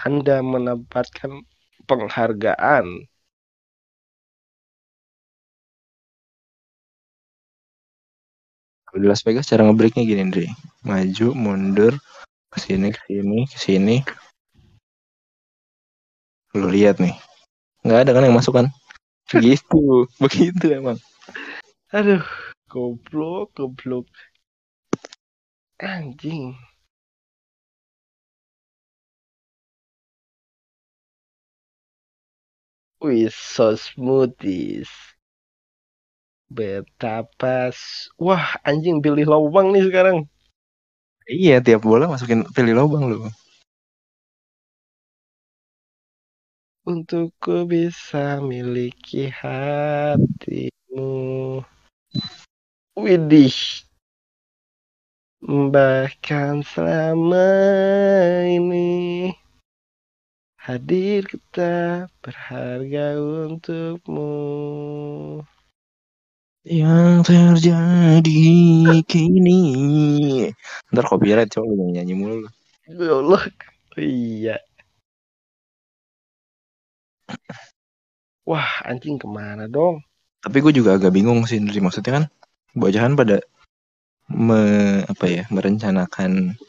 Anda mendapatkan penghargaan. Kalau di Las Vegas cara ngebreaknya gini, Andre. Maju, mundur, ke sini, ke sini, ke sini. Lu lihat nih. Nggak ada kan yang masuk kan? Gitu. Begitu emang. Aduh, goblok, goblok. Anjing. Wih, so smoothies. Betapa. s- Wah, anjing pilih lubang nih sekarang. Iya, tiap bola masukin pilih lubang lu. Untuk ku bisa miliki hatimu. Widih. Bahkan selama ini hadir kita berharga untukmu. Yang terjadi kini. Ntar copyright coba lu nyanyi mulu. lu. Ya Allah. Oh, iya. Wah, anjing ke mana dong? Tapi gue juga agak bingung sih, Indri. Maksudnya kan bocahan pada me, apa ya, merencanakan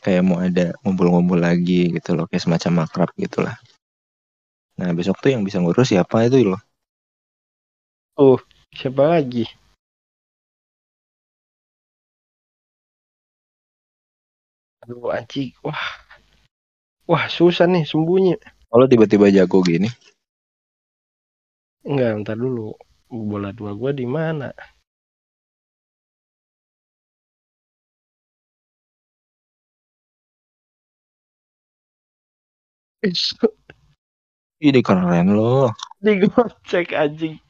kayak mau ada ngumpul-ngumpul lagi gitu loh, kayak semacam makrab gitu lah. Nah besok tuh yang bisa ngurus siapa itu loh. Siapa lagi? Aduh, anjing. Wah. Wah, susah nih sembunyi. Kalau tiba-tiba jago gini, Enggak, ntar dulu. Bola dua gua di mana? ini keren loh. Digocek anjing.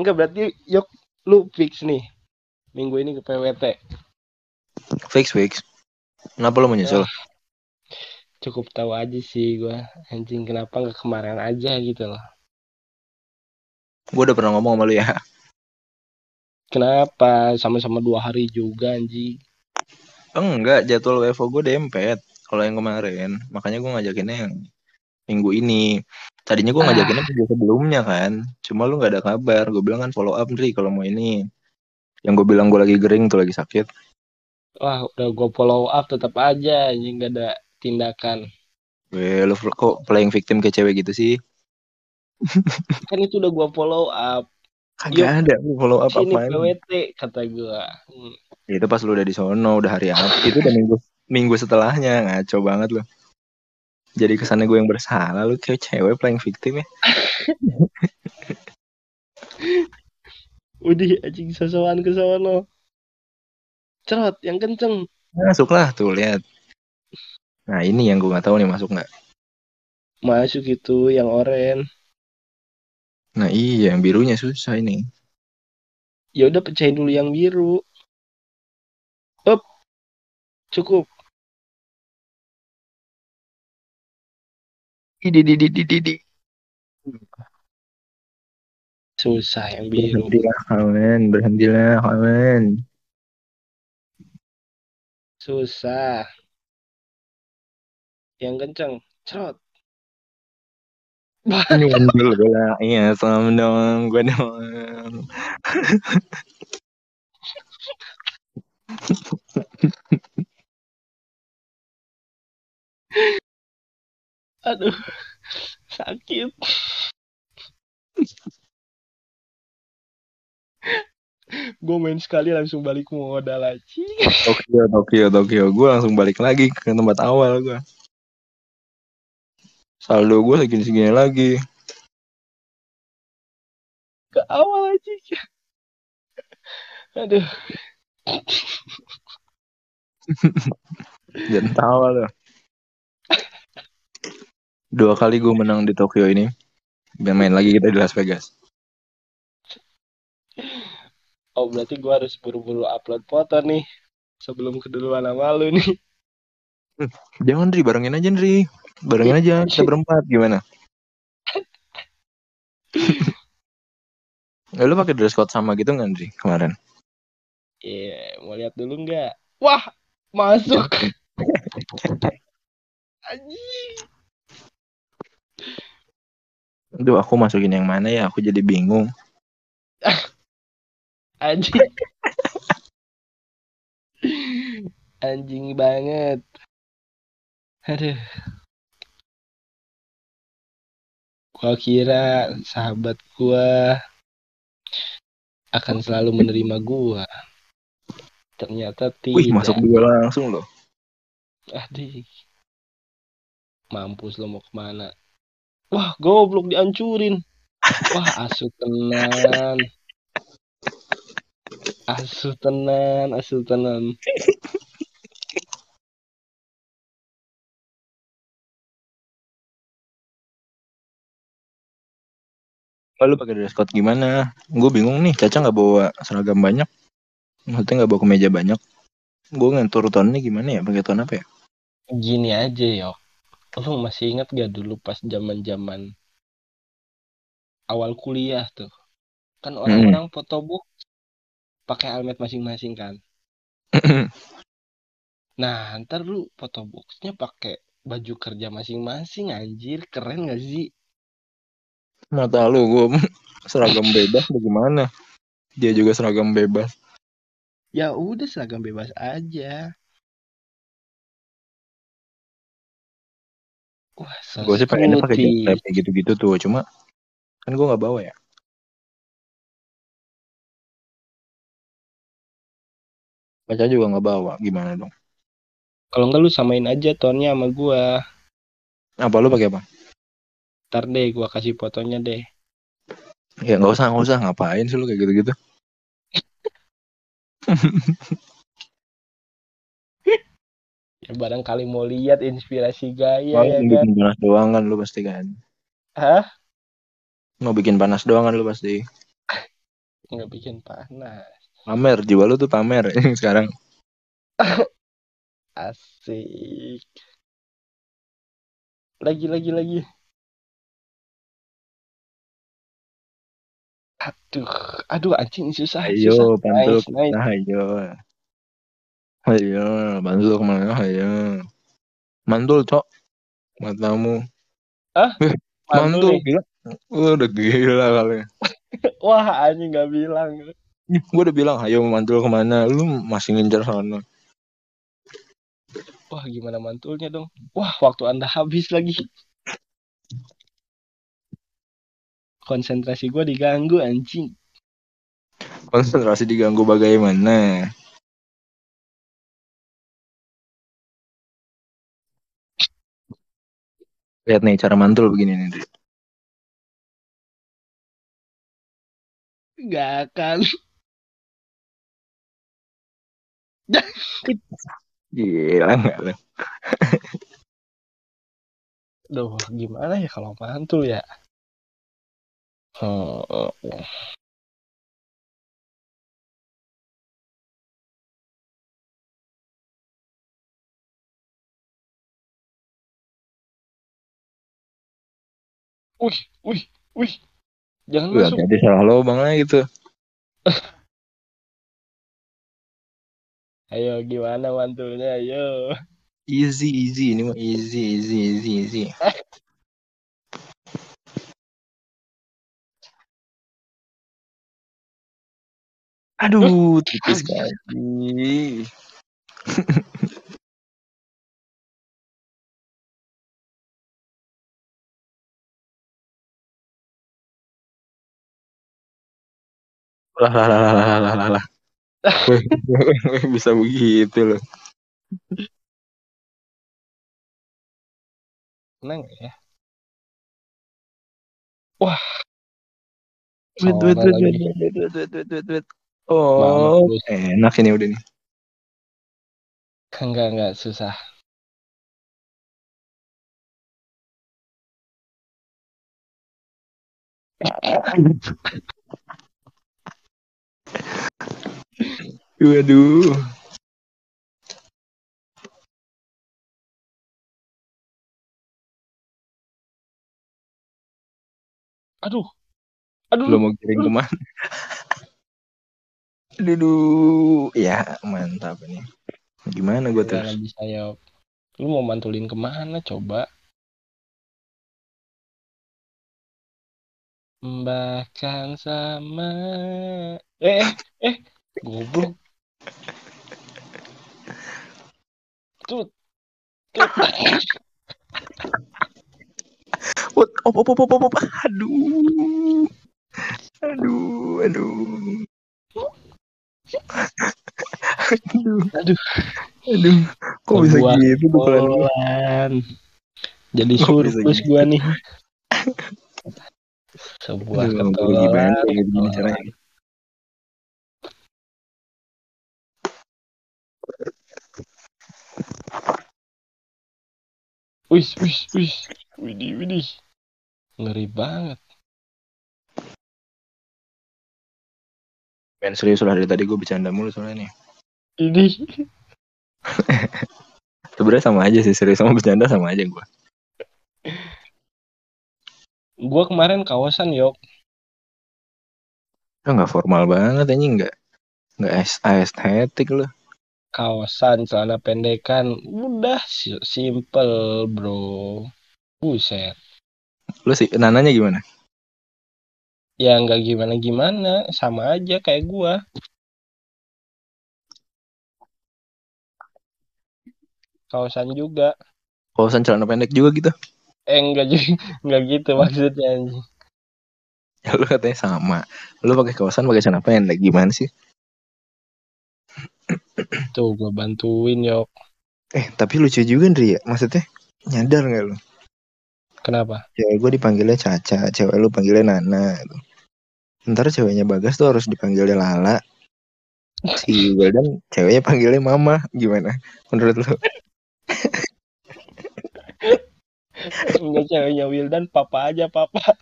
Enggak berarti yuk lu fix nih. Minggu ini ke PWT. Fix fix. Kenapa lo menyesal? Cukup tahu aja sih gua. Anjing kenapa nggak kemarin aja gitu loh. Gue udah pernah ngomong sama lu ya. Kenapa? Sama-sama dua hari juga anjing. Enggak, jadwal WFO gue dempet. Kalau yang kemarin, makanya gue ngajakinnya yang minggu ini. Tadinya gue ngajakinnya minggu sebelumnya kan. Cuma lu nggak ada kabar. Gue bilang kan follow up nih kalau mau ini. Yang gue bilang gue lagi gering tuh lagi sakit. Wah, udah gua follow up tetap aja anjing nggak ada tindakan. Weh, lu kok playing victim ke cewek gitu sih? Kan itu udah gua follow up. Kagak ada lu follow up apa PWT kata gua. Hmm. Itu pas lu udah di sono, udah hari apa? Itu udah minggu minggu setelahnya ngaco banget lu. Jadi kesannya gue yang bersalah lu kayak cewek playing victim ya. Udah anjing sosokan ke sono. Cerot yang kenceng. Masuklah tuh lihat. Nah ini yang gue nggak tahu nih masuk nggak. Masuk itu yang oren. Nah iya yang birunya susah ini. Ya udah pecahin dulu yang biru. Up. Cukup. Idi di di di di di. Susah yang biru. Berhentilah kawan, berhentilah kawan. Susah. Yang kenceng. Cerot. Gue lah. Iya sama dong, gue dong. Aduh. Sakit. Gue main sekali langsung balik modal aja. Tokyo, Tokyo, Tokyo. Gue langsung balik lagi ke tempat awal gue. Saldo gue segini-segini lagi. Ke awal aja. Aduh. Jangan tawa loh. Dua kali gue menang di Tokyo ini. Biar main lagi kita di Las Vegas. Oh berarti gue harus buru-buru upload foto nih. Sebelum keduluan sama lu nih. Jangan Dri, barengin aja Dri. Barengin aja kita berempat gimana? Ya, lu pakai dress code sama gitu nggak Dri kemarin? Iya, mau lihat dulu nggak? Wah, masuk. Anjing. Aduh, aku masukin yang mana ya? Aku jadi bingung. Anjing. Anjing banget. Aduh. Gua kira sahabat gua akan selalu menerima gua. Ternyata tidak. Wih, masuk dua langsung loh. Aduh. Mampus lo mau ke mana? Wah, goblok dihancurin. Wah, asu tenan. Asu tenan, asu tenan. Lalu pakai dress code gimana? Gue bingung nih, Caca nggak bawa seragam banyak. Maksudnya nggak bawa kemeja banyak. Gue ngatur tonnya gimana ya? Pakai ton apa ya? Gini aja, yo. Lu masih ingat gak dulu pas zaman-zaman awal kuliah tuh? Kan orang-orang fotobook pakai helmet masing-masing kan. Nah, ntar lu fotobooknya pakai baju kerja masing-masing anjir, keren gak sih? Mata lu, gue seragam bebas bagaimana? Dia juga seragam bebas. Ya udah seragam bebas aja. Wah, so Gue sih pengennya pakai jaket kayak gitu-gitu tuh, cuma kan gue nggak bawa ya. Caca juga nggak bawa, gimana dong? Kalau enggak lu samain aja tonnya sama gua. Apa lu pakai apa? Ntar deh gua kasih fotonya deh. Ya nggak usah, nggak usah. Ngapain sih lu kayak gitu-gitu? Barangkali mau lihat inspirasi gaya Mau ya kan. bikin panas doang kan lu pasti kan. Hah? Mau bikin panas doang kan lu pasti. Nggak bikin panas. Pamer, jiwa lu tuh pamer sekarang. Asik. Lagi lagi lagi. Aduh, aduh anjing susah, Ayo, susah. pantul Nice, nice. Nah, ayo. Ayo, bantu ke mana? Ayo. Mantul, cok. Matamu. Hah? Eh, nih. Gila. Lu udah gila kali. Wah, anjing nggak bilang. Gue udah bilang, ayo mantul ke mana? Lu masih ngincar sana. Wah, gimana mantulnya dong? Wah, waktu Anda habis lagi. Konsentrasi gua diganggu anjing. Konsentrasi diganggu bagaimana? Lihat nih cara mantul begini nih. Dri. Gak akan. Gila nggak lu? Duh, gimana ya kalau mantul ya? Hmm, Wih, wih, wih. Jangan Wih, masuk. jadi salah lubang lah gitu. Ayo, gimana mantulnya? Ayo. Easy, easy. Ini mah easy, easy, easy, easy. Aduh, tipis sekali. Lah, lah, lah, lah, lah, lah, lah, bisa begitu loh. Tenang ya. Wah. Wait, wait, wait, wait, wait, wait, wait. Mama, Oh, terus. enak ini udah nih. Enggak, enggak, susah. Waduh. Aduh. Aduh. Lu mau giring ke mana? Dudu. Ya, mantap ini. Gimana gue terus? bisa ya. Lu mau mantulin ke mana coba? Bahkan sama eh eh, eh goblok. Tut. Tut. What? Op, op, op, op, op. Aduh. Aduh, aduh. aduh. Aduh. Aduh. Kok bisa gitu gua? Bulan. Jadi surplus gitu? gua nih. Sebuah gimana ketololan. gini caranya? Wis, wis, wis. Widih, widih. Ngeri banget. Men serius lah dari tadi gue bercanda mulu soalnya nih. Ini. Sebenarnya sama aja sih serius sama bercanda sama aja gue. Gua kemarin kawasan yok. Lo nggak formal banget anjing nggak nggak es- estetik Kawasan celana pendekan. Udah si- simple bro. Buset. Lo sih nananya gimana? Ya nggak gimana-gimana. Sama aja kayak gua. Kawasan juga. Kawasan celana pendek juga gitu. Eh enggak juga. Enggak gitu maksudnya anjing. Ya lu katanya sama. Lu pakai kawasan pakai celana pendek gimana sih? Tuh gua bantuin yok. Eh tapi lucu juga Ndri ya. Maksudnya nyadar nggak lu? Kenapa? Cewek gue dipanggilnya Caca, cewek lu panggilnya Nana. Gitu. Ntar ceweknya Bagas tuh harus dipanggilnya Lala. Si Wildan ceweknya panggilnya Mama. Gimana? Menurut lu? Enggak ceweknya Wildan papa aja papa.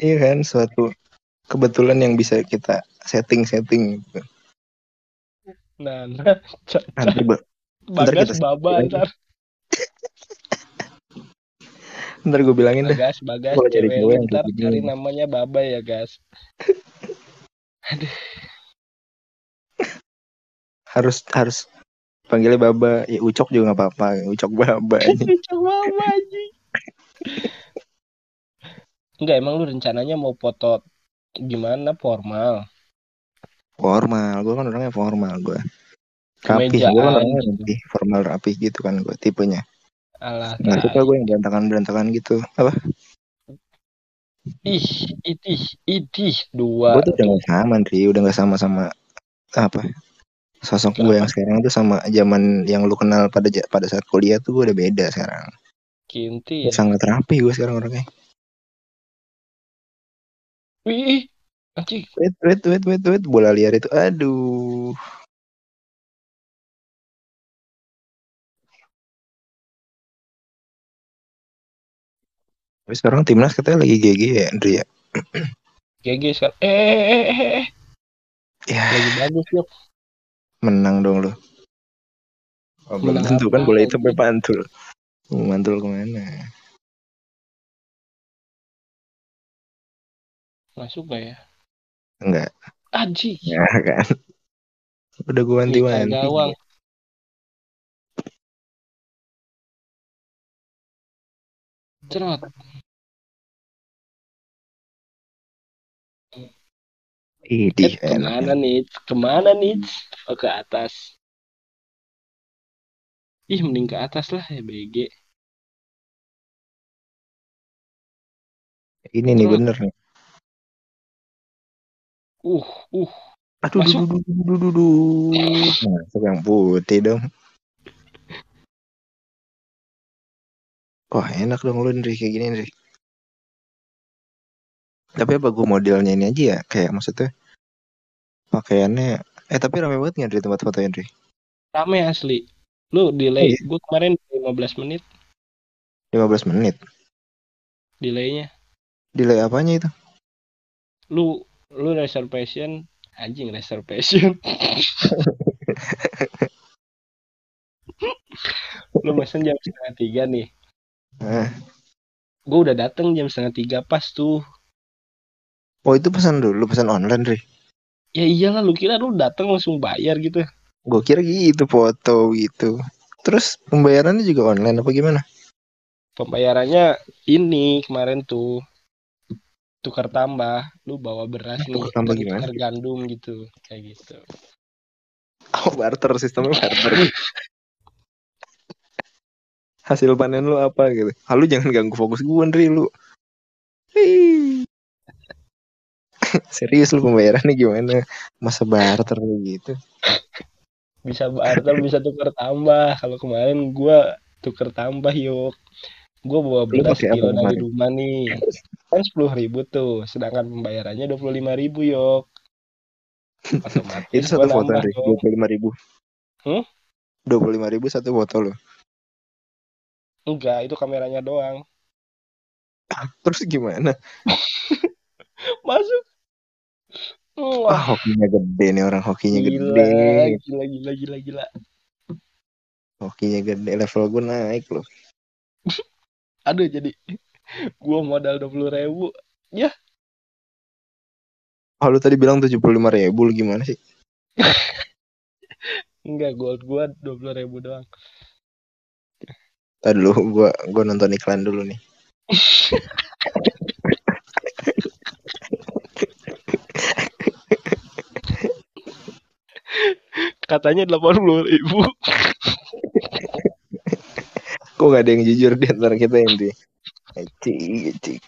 Iya kan suatu kebetulan yang bisa kita setting-setting. gitu. Nah, nah Nanti ba- ntar bagas kita baba ntar. ntar gue bilangin deh. Bagas, bagas, Kalau cari cewek cewek ntar cari namanya Baba ya, gas. Harus harus panggilnya Baba. Ya Ucok juga nggak apa-apa. Ucok Baba. ini. Coba anjing. Enggak, emang lu rencananya mau foto gimana formal? formal. Gue kan orangnya formal gue. Rapi. Gue kan orangnya rapi. Formal rapi gitu kan gue tipenya. Alah, Nggak suka gue yang berantakan-berantakan gitu. Apa? Ih, itih, itih, dua. gue tuh udah gak sama Ndri. Udah gak sama sama apa sosok gue yang sekarang tuh sama zaman yang lu kenal pada pada saat kuliah tuh gue udah beda sekarang Kinti. sangat rapi gue sekarang orangnya Wih, ih, anjing. wait wait wait wait wait bola liar itu aduh tapi sekarang timnas katanya lagi GG ya Andri ya GG sekarang. Eh, eh, eh, eh, eh. ya Lagi bagus, yuk. menang dong lu oh, belum tentu kan bola itu anjing? sampai pantul mau mantul ke mana Masuk gak ya? enggak Aji. ya kan udah gue wanti Nikah wanti gawang. Cerot. Idih, Eh, ke mana nih? Ke mana nih? Oh, ke atas. Ih, mending ke atas lah ya, BG. Ini nih bener nih. Uh, uh. Aduh, Masuk. duh, duh, duh, duh, duh, duh. Masuk yang putih dong. Wah enak dong lu Ndri kayak gini Ndri. Tapi apa gue modelnya ini aja ya? Kayak maksudnya pakaiannya. Eh tapi rame banget nggak Ndri tempat fotonya Ndri? Rame asli. Lu delay. Oh, iya? Gue kemarin 15 menit 15 menit. delaynya. Delay apanya itu? Lu lu reservation anjing reservation. lu mesen jam setengah tiga nih Nah, gue udah dateng jam setengah tiga pas tuh oh itu pesan dulu, pesan online, Ri. ya iyalah lu kira lu dateng langsung bayar gitu Gue kira gitu foto gitu. Terus pembayarannya juga online apa gimana? pembayarannya ini kemarin tuh tukar tambah lu bawa beras nih Tukar tambah gimana? tukar gandum gitu kayak gitu Oh barter sistemnya barter. Hasil panen lu apa gitu? Ah, lu jangan ganggu fokus gue Nri lu. Serius lu pembayarannya gimana? Masa barter gitu? bisa barter bisa tukar tambah kalau kemarin gua tukar tambah yuk gua bawa Lu beras kilo dari rumah nih kan sepuluh ribu tuh sedangkan pembayarannya dua puluh lima ribu yok otomatis Itu satu foto dua puluh lima ribu. Hmm? Dua puluh lima ribu satu foto lu. enggak itu kameranya doang Terus gimana? masuk Wah Wah, hokinya gede nih orang hokinya gila, gede. gila, gila, gila, gila. Hokinya gede level gue naik loh. Aduh, jadi gua modal dua puluh ribu. Oh lu tadi bilang tujuh puluh lima ribu lu gimana sih? Enggak, gold gua dua puluh ribu doang. Tadi dulu gua gua nonton iklan dulu nih. Katanya delapan puluh ribu. Kok gak ada yang jujur di antara kita ini? Cik, cik.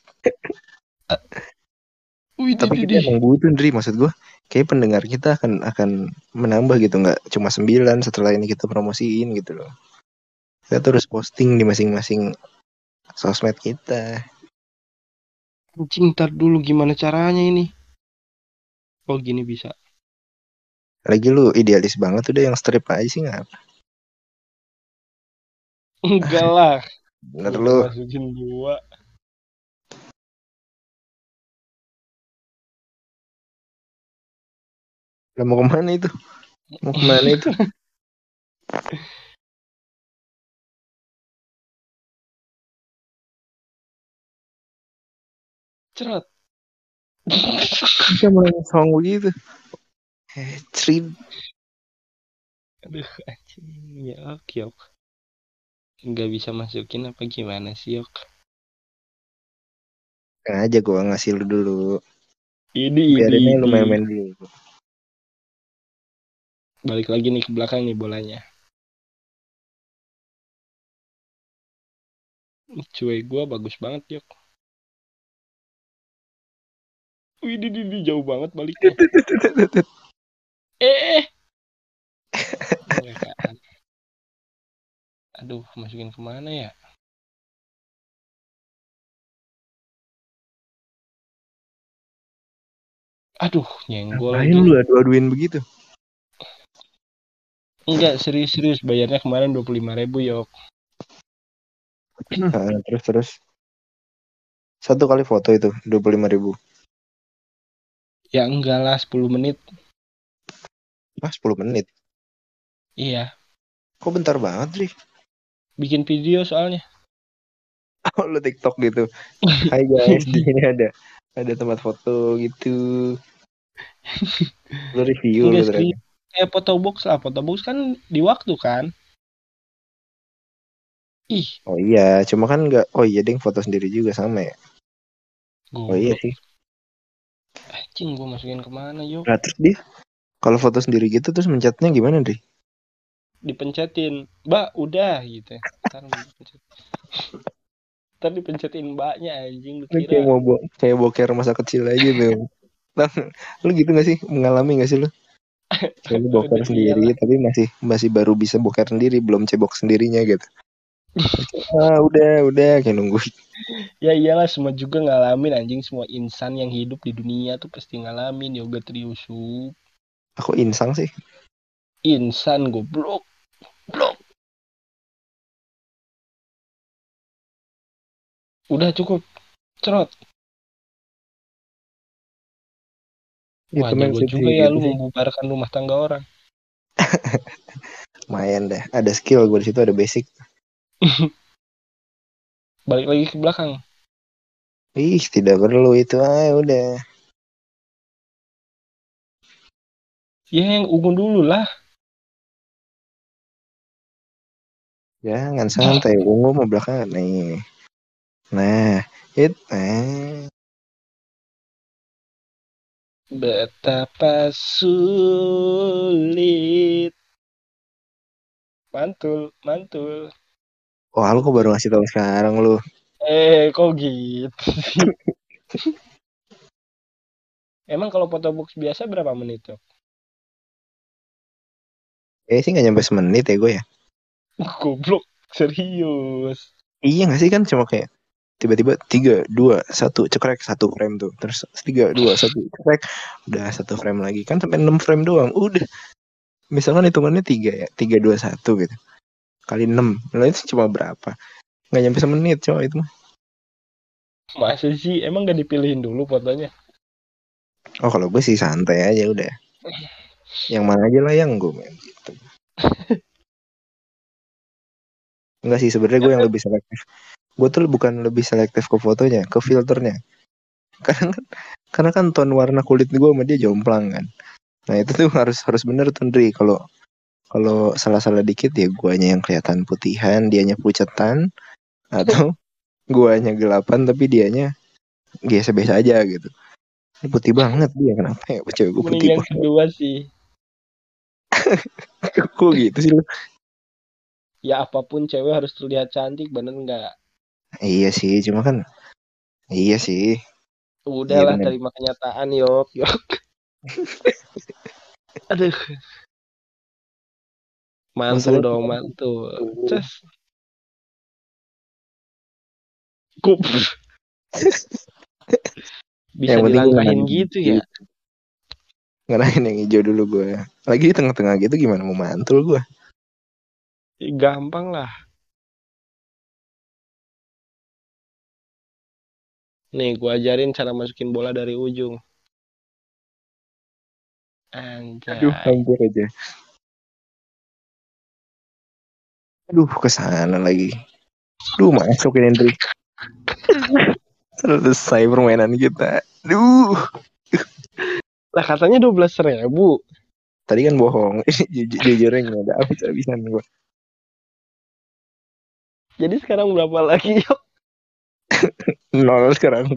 Wih, Tapi kita emang butuh Ndri maksud gua kayak pendengar kita akan akan menambah gitu nggak cuma sembilan setelah ini kita promosiin gitu loh. Kita terus posting di masing-masing sosmed kita. Anjing, ntar dulu gimana caranya ini? Oh, gini bisa. Lagi lu idealis banget udah yang strip aja sih nggak. Enggak lah. Bener lu. Masukin dua. Lah mau ke mana itu? Mau ke mana itu? Cerot. Kita mulai song begitu. Eh. Aduh, anjing. Ya, oke, ok. Nggak bisa masukin apa gimana sih, ok? aja gua ngasih lu dulu. Ini, Biarin lu main-main dulu. Balik lagi nih ke belakang nih bolanya. Cuy gua bagus banget, Yok. Wih, di, di, di, jauh banget baliknya. Eh. Kan. Aduh, masukin ke mana ya? Aduh, nyenggol. Ngapain lu adu-aduin begitu? Enggak, serius-serius. Bayarnya kemarin 25 ribu, Yok. Nah, terus terus. Satu kali foto itu dua puluh lima ribu. Ya enggak lah, 10 menit. Ah, 10 menit. Iya, Kok bentar banget, Ri? Bikin video soalnya. Oh, lu TikTok gitu. Hai guys, di sini ada ada tempat foto gitu. Lu review lu ternyata. Kayak fotobox lah. Fotobox kan di waktu kan. Ih, Oh iya, cuma kan enggak. Oh iya, ding foto sendiri juga sama ya. Oh iya sih. Anjing, gua masukin ke mana, Yok? Nah, terus dia kalau foto sendiri gitu terus mencetnya gimana, Ri? Dipencetin. Mbak, udah gitu. Ntar dipencet. Ntar dipencetin mbaknya anjing lu Lu kayak kira. mau bo kayak boker masa kecil aja tuh. Lu gitu gak sih? Mengalami gak sih lu? Kayak lu boker sendiri tapi masih masih baru bisa boker sendiri, belum cebok sendirinya gitu. ah, udah, udah kayak nunggu. Ya iyalah semua juga ngalamin anjing semua insan yang hidup di dunia tuh pasti ngalamin yoga triusup. Aku insang sih. Insan goblok. Blok. Udah cukup. Cerot. Wah, men, jago sih, juga ya gitu lu membubarkan rumah tangga orang. lumayan deh ada skill gue di situ ada basic Balik lagi ke belakang. ih tidak perlu itu ah udah Ya yang ungu dulu lah. Jangan santai ungu mau belakangan nih nah it eh Betapa sulit. Mantul, mantul. wah lu kok baru ngasih tahu sekarang lu Eh, kok gitu? Emang kalau foto box biasa berapa menit tuh? eh sih nggak nyampe semenit ya gue ya Goblok, serius. iya nggak sih? Kan cuma kayak tiba-tiba tiga dua satu cekrek satu frame tuh. Terus tiga dua satu cekrek udah satu frame lagi. Kan sampai enam frame doang. Udah. Misalkan hitungannya tiga ya tiga dua satu gitu. Kali enam. Lah itu cuma berapa? Nggak nyampe semenit coba itu mah. Masa sih? Emang gak dipilihin dulu fotonya? oh kalau gue sih santai aja udah. Yang mana aja lah yang gue main gitu Enggak sih sebenarnya gue yang lebih selektif. Gue tuh bukan lebih selektif ke fotonya ke filternya. Karena kan karena kan ton warna kulit gue sama dia jomplang kan. Nah itu tuh harus harus bener tuh Ndri. Kalau kalau salah-salah dikit ya guanya yang kelihatan putihan dianya pucetan atau guanya gelapan tapi dianya biasa-biasa aja gitu. Ini putih banget dia kenapa ya? Cewek gue Mending putih yang banget. kedua sih. kok gitu sih lu? Ya apa pun cewek harus terlihat cantik, bener nggak? iya sih cuma kan iya sih Udahlah bener. terima kenyataan yok yok. Aduh. Mantul Masalah- dong, mantul. Kup. Bisa Yang dilangkahin gitu ya. ngerahin yang hijau dulu gue lagi di tengah-tengah gitu gimana mau mantul gue Gampang lah. Nih, gua ajarin cara masukin bola dari ujung. Anjay. aduh hampir aja aduh ke sana lagi aduh masuk ini Hendrik selesai permainan kita aduh Lah katanya 12 ribu. tadi kan bohong jujur jujurnya nggak ada habis-habisan gue Jadi sekarang berapa lagi? nol sekarang